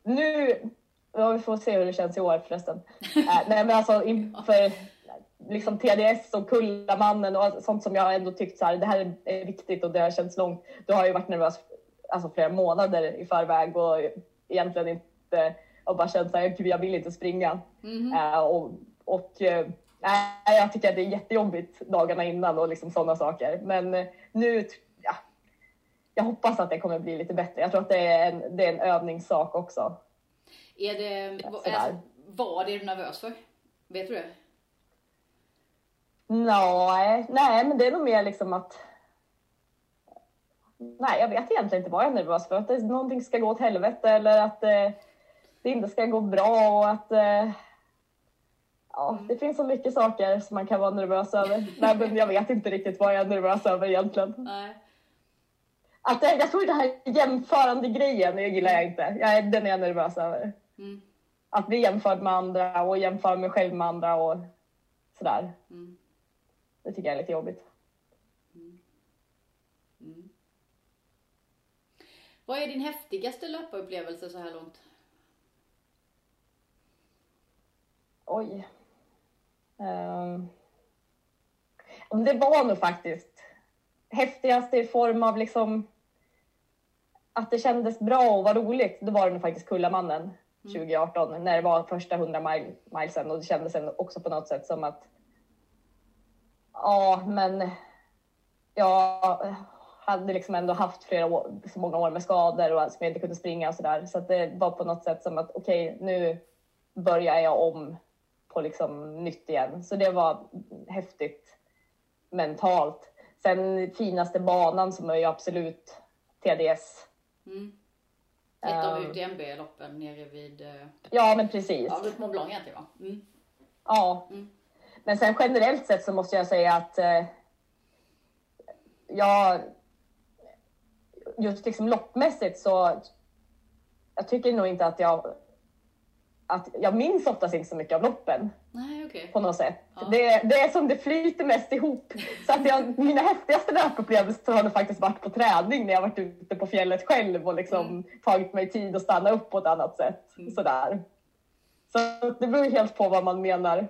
nu, ja, vi får se hur det känns i år förresten. Uh, nej, men alltså inför liksom TDS och Kullamannen och sånt som jag ändå tyckt så här, det här är viktigt och det har känts långt. Då har jag varit nervös alltså flera månader i förväg och egentligen inte och bara känt att jag vill inte springa. Mm. Uh, och och uh, jag tycker att det är jättejobbigt dagarna innan och liksom sådana saker. Men uh, nu, ja, jag hoppas att det kommer bli lite bättre. Jag tror att det är en, det är en övningssak också. Är det, alltså, vad är du nervös för? Vet du det? Nej, nej, men det är nog mer liksom att Nej, jag vet egentligen inte vad jag är nervös för. Att det, någonting ska gå åt helvete eller att eh, det inte ska gå bra och att eh, ja, mm. det finns så mycket saker som man kan vara nervös över. Nej, men jag vet inte riktigt vad jag är nervös över egentligen. Nej. Att det, jag tror det här jämförande grejen, det gillar jag inte. Jag, den är jag nervös över. Mm. Att bli jämförd med andra och jämföra mig själv med andra och sådär. Mm. Det tycker jag är lite jobbigt. Mm. Mm. Vad är din häftigaste löparupplevelse så här långt? Oj. Um, det var nog faktiskt häftigaste i form av liksom att det kändes bra och var roligt. Det var det nog faktiskt Kullamannen 2018 mm. när det var första 100 mil, milesen och det kändes också på något sätt som att ja, men jag hade liksom ändå haft flera år, så många år med skador och som jag inte kunde springa och sådär. Så att det var på något sätt som att okej, okay, nu börjar jag om på liksom nytt igen. Så det var häftigt mentalt. Sen finaste banan som är ju absolut TDS. Mm. Ett av UTMB-loppen nere vid... Uh, ja, men precis. Ja, vid Mont Blanc egentligen va? Mm. Ja. Mm. Men sen generellt sett så måste jag säga att uh, jag just liksom loppmässigt så jag tycker nog inte att jag att jag minns oftast inte så mycket av loppen. Nej, okay. På något sätt. Ja. Det, det är som det flyter mest ihop. Så att jag, mina häftigaste löpupplevelser har faktiskt varit på träning när jag varit ute på fjället själv och liksom mm. tagit mig tid att stanna upp på ett annat sätt. Mm. Sådär. Så det beror helt på vad man menar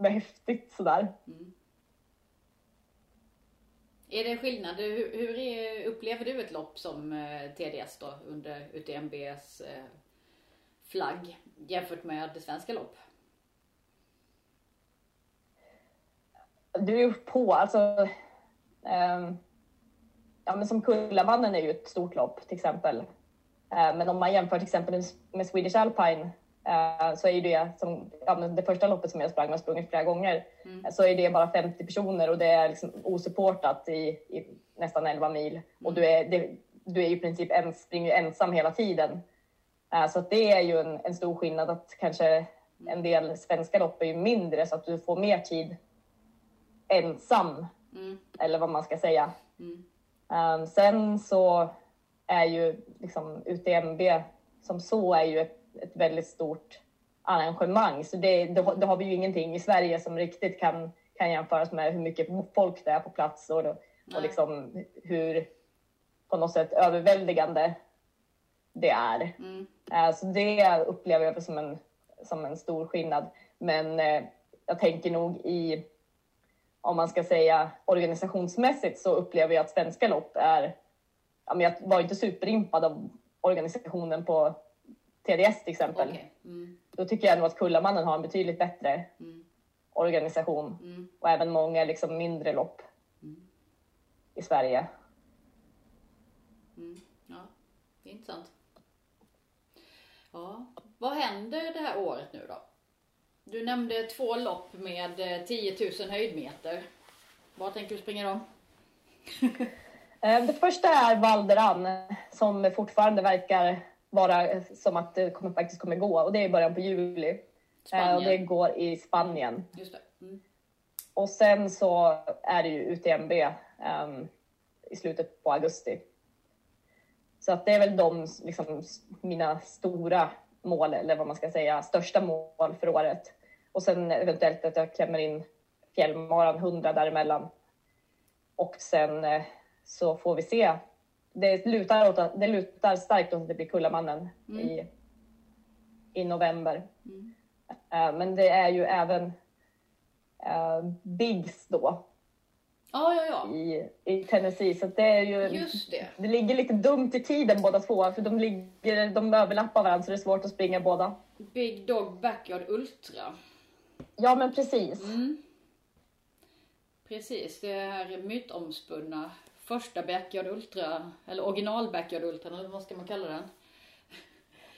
med häftigt sådär. Mm. Är det skillnad? Hur, hur är, upplever du ett lopp som eh, TDS då under UTMBs eh, flagg jämfört med det svenska lopp? Du är ju på. Alltså, eh, ja, men som Kullamannen är ju ett stort lopp till exempel. Eh, men om man jämför till exempel med Swedish Alpine så är det som ja, det första loppet som jag sprang, jag sprungit flera gånger, mm. så är det bara 50 personer och det är liksom osupportat i, i nästan 11 mil. Mm. Och du är, det, du är i princip ens, springer ensam hela tiden. Uh, så det är ju en, en, stor skillnad att kanske en del svenska lopp är ju mindre så att du får mer tid ensam. Mm. Eller vad man ska säga. Um, sen så är ju liksom UTMB som så är ju ett ett väldigt stort arrangemang. Så det, då, då, har vi ju ingenting i Sverige som riktigt kan, kan jämföras med hur mycket folk det är på plats och, och liksom hur på något sätt överväldigande det är. Mm. Uh, så det upplever jag som en, som en stor skillnad. Men uh, jag tänker nog i, om man ska säga organisationsmässigt så upplever jag att svenska lopp är, jag var inte superimpad av organisationen på TDS till exempel. Okay. Mm. Då tycker jag nog att Kullamannen har en betydligt bättre mm. organisation mm. och även många liksom mindre lopp mm. i Sverige. Mm. Ja, det är intressant. Ja. Vad, händer det här året nu då? Du nämnde två lopp med eh, 10 000 höjdmeter. Var tänker du springa dem? Eh, Det första är Valderan som fortfarande verkar vara som att det kommer, faktiskt kommer gå och det är i början på juli. Eh, Och det Spanien. går i Spanien. Just det. Mm. Och sen så är det ju UTMB ehm, i slutet på augusti. Så att det är väl de liksom, mina stora mål, eller vad man ska säga, största mål för året. Och sen eventuellt att jag klämmer in fjällmaran 100 däremellan. Och sen eh, så får vi se. Det lutar, åt, att- det lutar starkt åt att det blir Kullamannen i, i november. Mm. Eh, men det är ju även eh, Bigs då Ja, ja, ja. i, i Tennessee. Så det är ju, Just det. det ligger lite dumt i tiden båda två. För de, ligger, de överlappar varandra så det är svårt att springa båda. Big Dog Backyard Ultra. Ja men precis. Mm. Precis, det här mytomspunna första Backyard Ultra, eller original Backyard Ultra, eller vad ska man kalla den?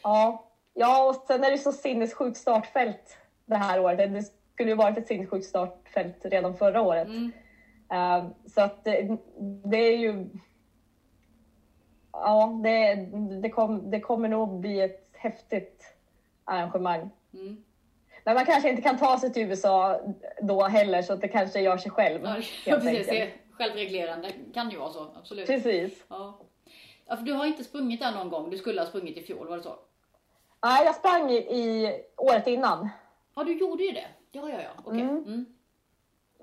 Ja. ja, och sen är det så sinnessjukt startfält det här året. Det skulle ju varit ett sinnessjukt startfält redan förra året. Mm. Eh, så att det, det är ju... Ja, det, det, kom, det kommer nog bli ett häftigt arrangemang. Mm. Men man kanske inte kan ta sig till USA då heller så att det kanske gör sig själv. Ja, precis, självreglerande, kan ju vara så, absolut. Precis. Ja. ja, för du har inte sprungit där någon gång, du skulle ha sprungit i fjol, var det så? Nej, jag sprang i, i året innan. Ja, du gjorde ju det. Ja, ja, ja, okej. Mm. Mm.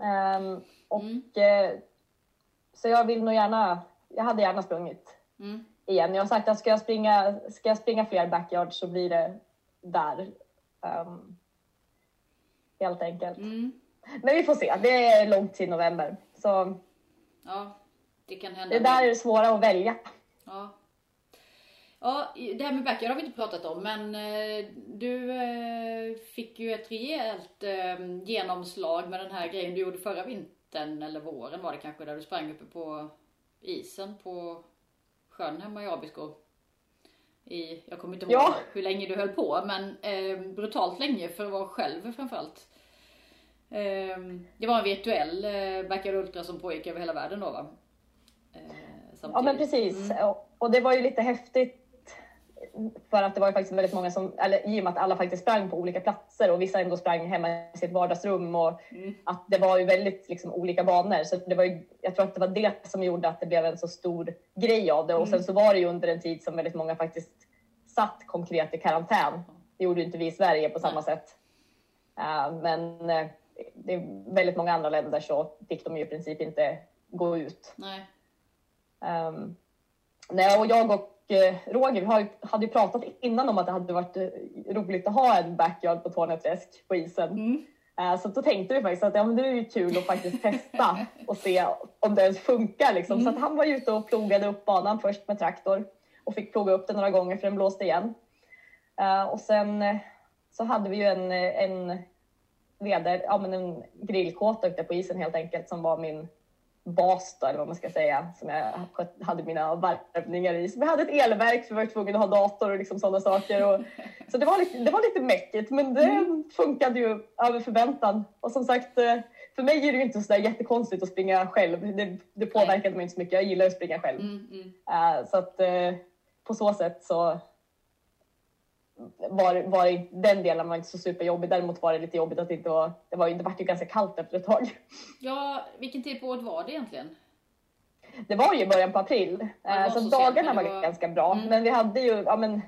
Ehm, och, Mm. eh, så jag vill nog gärna, jag hade gärna sprungit Mm. igen. Jag har sagt att ska jag springa, ska jag springa fler backyards så blir det där. Ehm, helt enkelt. Mm. Men vi får se, det är långt till november. Så Ja, det kan hända. det där är det svåra att välja. Ja. Ja, det här med backyard har vi inte pratat om, men eh, du eh, fick ju ett rejält eh, genomslag med den här grejen du gjorde förra vintern, eller våren var det kanske, där du sprang uppe på isen på sjön hemma i Abisko. I, jag kommer inte ihåg Ja. hur länge du höll på, men brutalt länge för att vara själv framförallt. Eh, det var en virtuell eh, backyard ultra som pågick över hela världen då va? Eh, Ja men samtidigt. precis. Och, och det var ju lite häftigt för att det var faktiskt väldigt många som, eller i och med att alla faktiskt sprang på olika platser och vissa ändå sprang hemma i sitt vardagsrum och Mm. att det var ju väldigt liksom, olika banor. Så det var ju, jag tror att det var det som gjorde att det blev en så stor grej av det. Och sen så var det ju under en tid som väldigt många faktiskt satt konkret i karantän. Det gjorde ju inte vi i Sverige på samma Nej. sätt. Eh, men eh, det är väldigt många andra länder så fick de ju i princip inte gå ut. Nej. Um, nej, och jag och eh, Roger har, ju- hade ju pratat innan om att det hade varit eh, roligt att ha en backyard på Torneträsk på isen. Mm. Eh, så då tänkte vi faktiskt att ja, men det är ju kul att faktiskt testa och se om det ens funkar. Liksom. Så att han var ju ute och plogade upp banan först med traktor och fick ploga upp den några gånger för den blåste igen. Eh, och sen så hade vi ju en, en, leder, ja, men en grillkåta ute på isen helt enkelt som var min bas då, eller vad man ska säga, som jag hade mina varvningar i. Så vi hade ett elverk för vi var tvungna att ha dator och liksom sådana saker. Och, så det var lite, det var lite mäckigt, men det funkade ju över förväntan. Och som sagt, eh, för mig är det ju inte så där jättekonstigt att springa själv. Det, det påverkade mig inte så mycket. Jag gillar att springa själv. Mm, mm. Eh, Så att eh, på så sätt så var, var den delen var inte så superjobbig. Däremot var det lite jobbigt att det inte var, det var, det var ju ganska kallt efter ett tag. Ja, vilken tid på året var det egentligen? Det var ju början på april, eh, så, så dagarna men var, var- ganska bra. Mm. Men vi hade ju ja, men,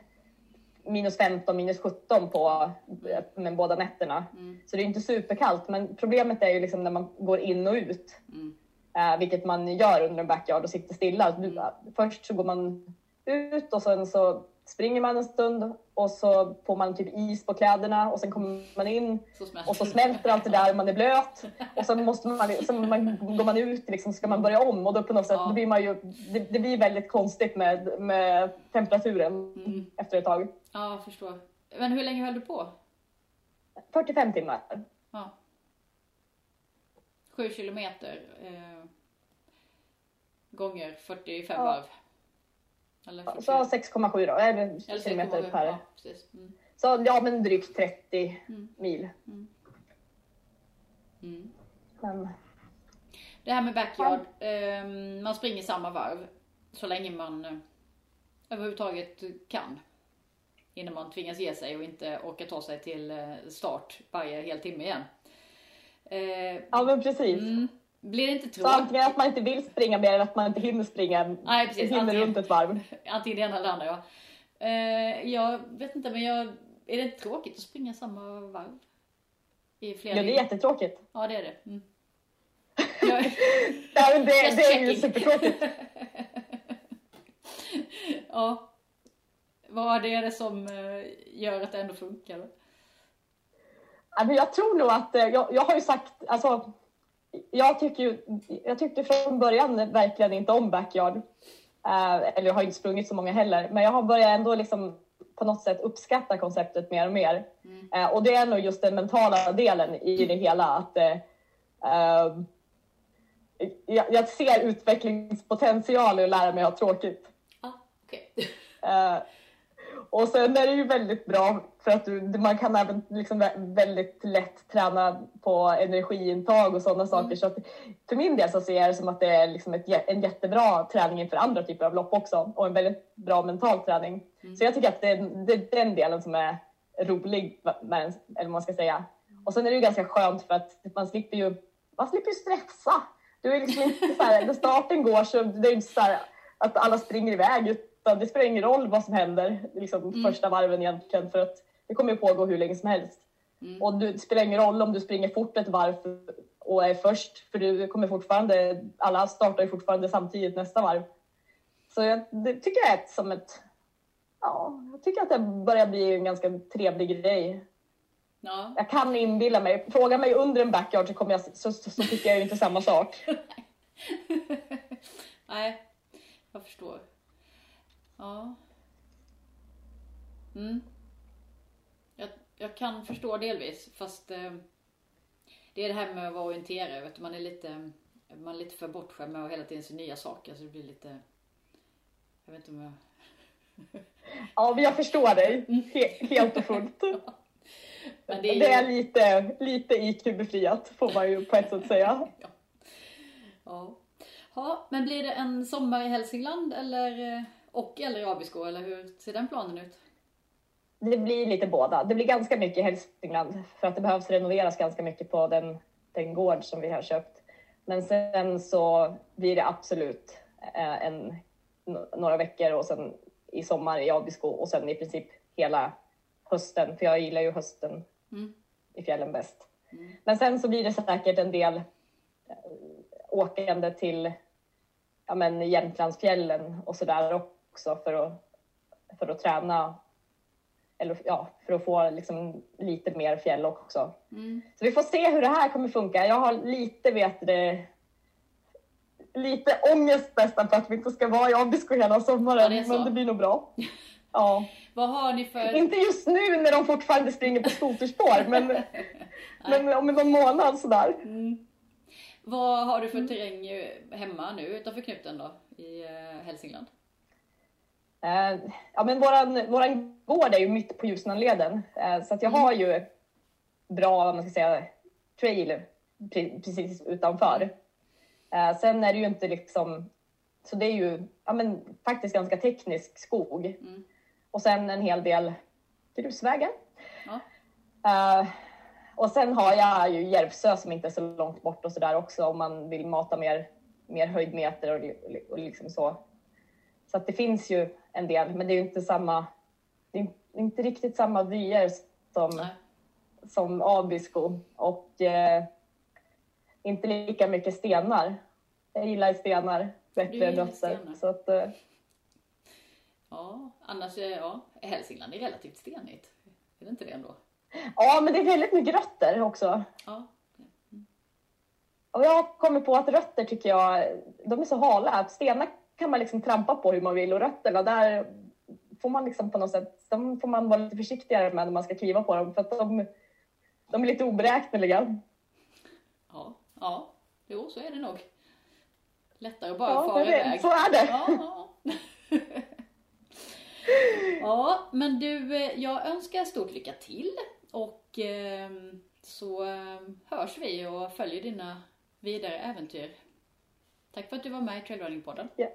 minus 15, minus 17 på eh, med båda nätterna. Mm. Så det är inte superkallt, men problemet är ju liksom när man går in och ut. Mm. Eh, vilket man gör under en backyard och sitter stilla. Du, Först så går man ut och sen så springer man en stund och så får man typ is på kläderna och sen kommer man in Så och så smälter allt det där och man är blöt. Och sen måste man, sen man, går man ut liksom, ska man börja om och då på något sätt Ja. då blir man ju, det, det blir väldigt konstigt med, med temperaturen Mm. efter ett tag. Ja, jag förstår. Men hur länge höll du på? 45 timmar. Ja. Sju kilometer eh, gånger 45 Ja. varv. Eller Så 44. 6,7 då, eller kilometer 6,7, per. Ja, precis. Mm. Så ja, men drygt 30 mil. Mm. Men, Det här med backyard, ehm, man springer samma varv så länge man eh, överhuvudtaget kan. Innan man tvingas ge sig och inte orkar ta sig till eh, start varje hel timme igen. Eh, ja, men precis. Blir det inte tråkigt? antingen att man inte vill springa mer eller att man inte hinner springa. Nej, precis. Hinner Antingen- runt ett varv. Antingen det ena eller det andra ja. Eh, jag vet inte men jag, är det inte tråkigt att springa samma varv? I flera Ja, det är dygn? jättetråkigt. Ja det är det. Mm. Jag, Ja, men det, Just det är ju supertråkigt. ja. Vad är det som eh, gör att det ändå funkar? då? Jag tror nog att, eh, jag, jag har ju sagt, alltså, jag tycker ju, jag tyckte från början verkligen inte om backyard. Eh, eller jag har inte sprungit så många heller, men jag har börjat ändå liksom på något sätt uppskatta konceptet mer och mer. Eh, och det är nog just den mentala delen i det hela. Att, eh, eh, jag, jag ser utvecklingspotential i att lära mig att ha tråkigt. Ah, okej. Och sen är det ju väldigt bra för att du, man kan även liksom vä- väldigt lätt träna på energiintag och sådana saker. Så att för min del så ser jag det som att det är liksom ett, en jättebra träning inför andra typer av lopp också och en väldigt bra mental träning. Så jag tycker att det, är- det är den delen som är rolig, med, eller vad man ska säga. Och sen är det ju ganska skönt för att man slipper ju, man slipper ju stressa. Du är liksom inte så här, när starten går så det är inte så här att alla springer iväg det spelar ingen roll vad som händer liksom första varven egentligen för att det kommer ju pågå hur länge som helst. Och du, det spelar ingen roll om du springer fort ett varv och är först för du kommer fortfarande, alla startar ju fortfarande samtidigt nästa varv. Så jag det tycker jag är ett, som ett, ja, jag tycker att det börjar bli en ganska trevlig grej. Ja. Jag kan inbilla mig, fråga mig under en backyard så, kommer jag, så, så, så tycker jag inte samma sak. Nej, jag förstår. Ja. Mm. Jag, jag kan förstå delvis, fast eh, det är det här med att vara orienterad. Vet du, man är lite, man är lite för bortskämd med att hela tiden se nya saker, så det blir lite... Jag vet inte om jag... Ja, men jag förstår dig He, helt och fullt. Men Det det är är, ju... lite, lite IQ-befriat får man ju på ett sätt säga. Ja. ja. Men blir det en sommar i Hälsingland eller, eh, och eller i Abisko, eller hur ser den planen ut? Det blir lite båda. Det blir ganska mycket Hälsingland för att det behövs renoveras ganska mycket på den, den gård som vi har köpt. Men sen så blir det absolut eh, en, några veckor och sen i sommar i Abisko och sen i princip hela hösten, för jag gillar ju hösten Mm. i fjällen bäst. Men sen så blir det säkert en del eh, åkande till ja, men Jämtlandsfjällen och så där också för att, för att träna. Eller ja, för att få liksom lite mer fjäll också. Mm. Så vi får se hur det här kommer funka. Jag har lite, vet det, lite ångest nästan för att vi inte ska vara i Abisko hela sommaren. Ja, det men det blir nog bra. Ja. Vad har ni för... Inte just nu när de fortfarande springer på skoterspår, men, men om någon månad sådär. Mm. Vad har du för terräng eh, hemma nu utanför knuten då i eh, Hälsingland? Eh, ja, men våran, våran gård är ju mitt på Ljusnanleden, eh, så att jag har ju bra, vad man ska säga, trail pre- precis utanför. Eh, sen är det ju inte liksom, så det är ju ja, men, faktiskt ganska teknisk skog. Mm. Och sen en hel del grusvägar. Ja. Eh, och sen har jag ju Järvsö som inte är så långt bort och sådär också om man vill mata mer, mer höjdmeter och, och liksom så. Så att det finns ju en del, men det är ju inte samma, det är inte riktigt samma vyer som, Nej. som Abisko och eh, inte lika mycket stenar. Jag gillar stenar bättre än rötter. Så att, eh, Ja, annars är ja, Hälsingland är relativt stenigt. Är det inte det ändå? ja, men det är väldigt mycket rötter också. Ja. Och jag kommer på att rötter tycker jag, de är så hala. Stenar kan man liksom trampa på hur man vill och rötterna där får man liksom på något sätt, de får man vara lite försiktigare med när man ska kliva på dem för att de, de är lite oberäkneliga. Ja, ja, jo så är det nog. Lättare att bara Ja, fara iväg. Så är det. Ja, ja. Ja, men du, eh, jag önskar stort lycka till och eh, så eh, hörs vi och följer dina vidare äventyr. Tack för att du var med i Trailrunningpodden. Ja.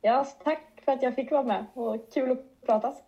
ja, tack för att jag fick vara med och kul att pratas.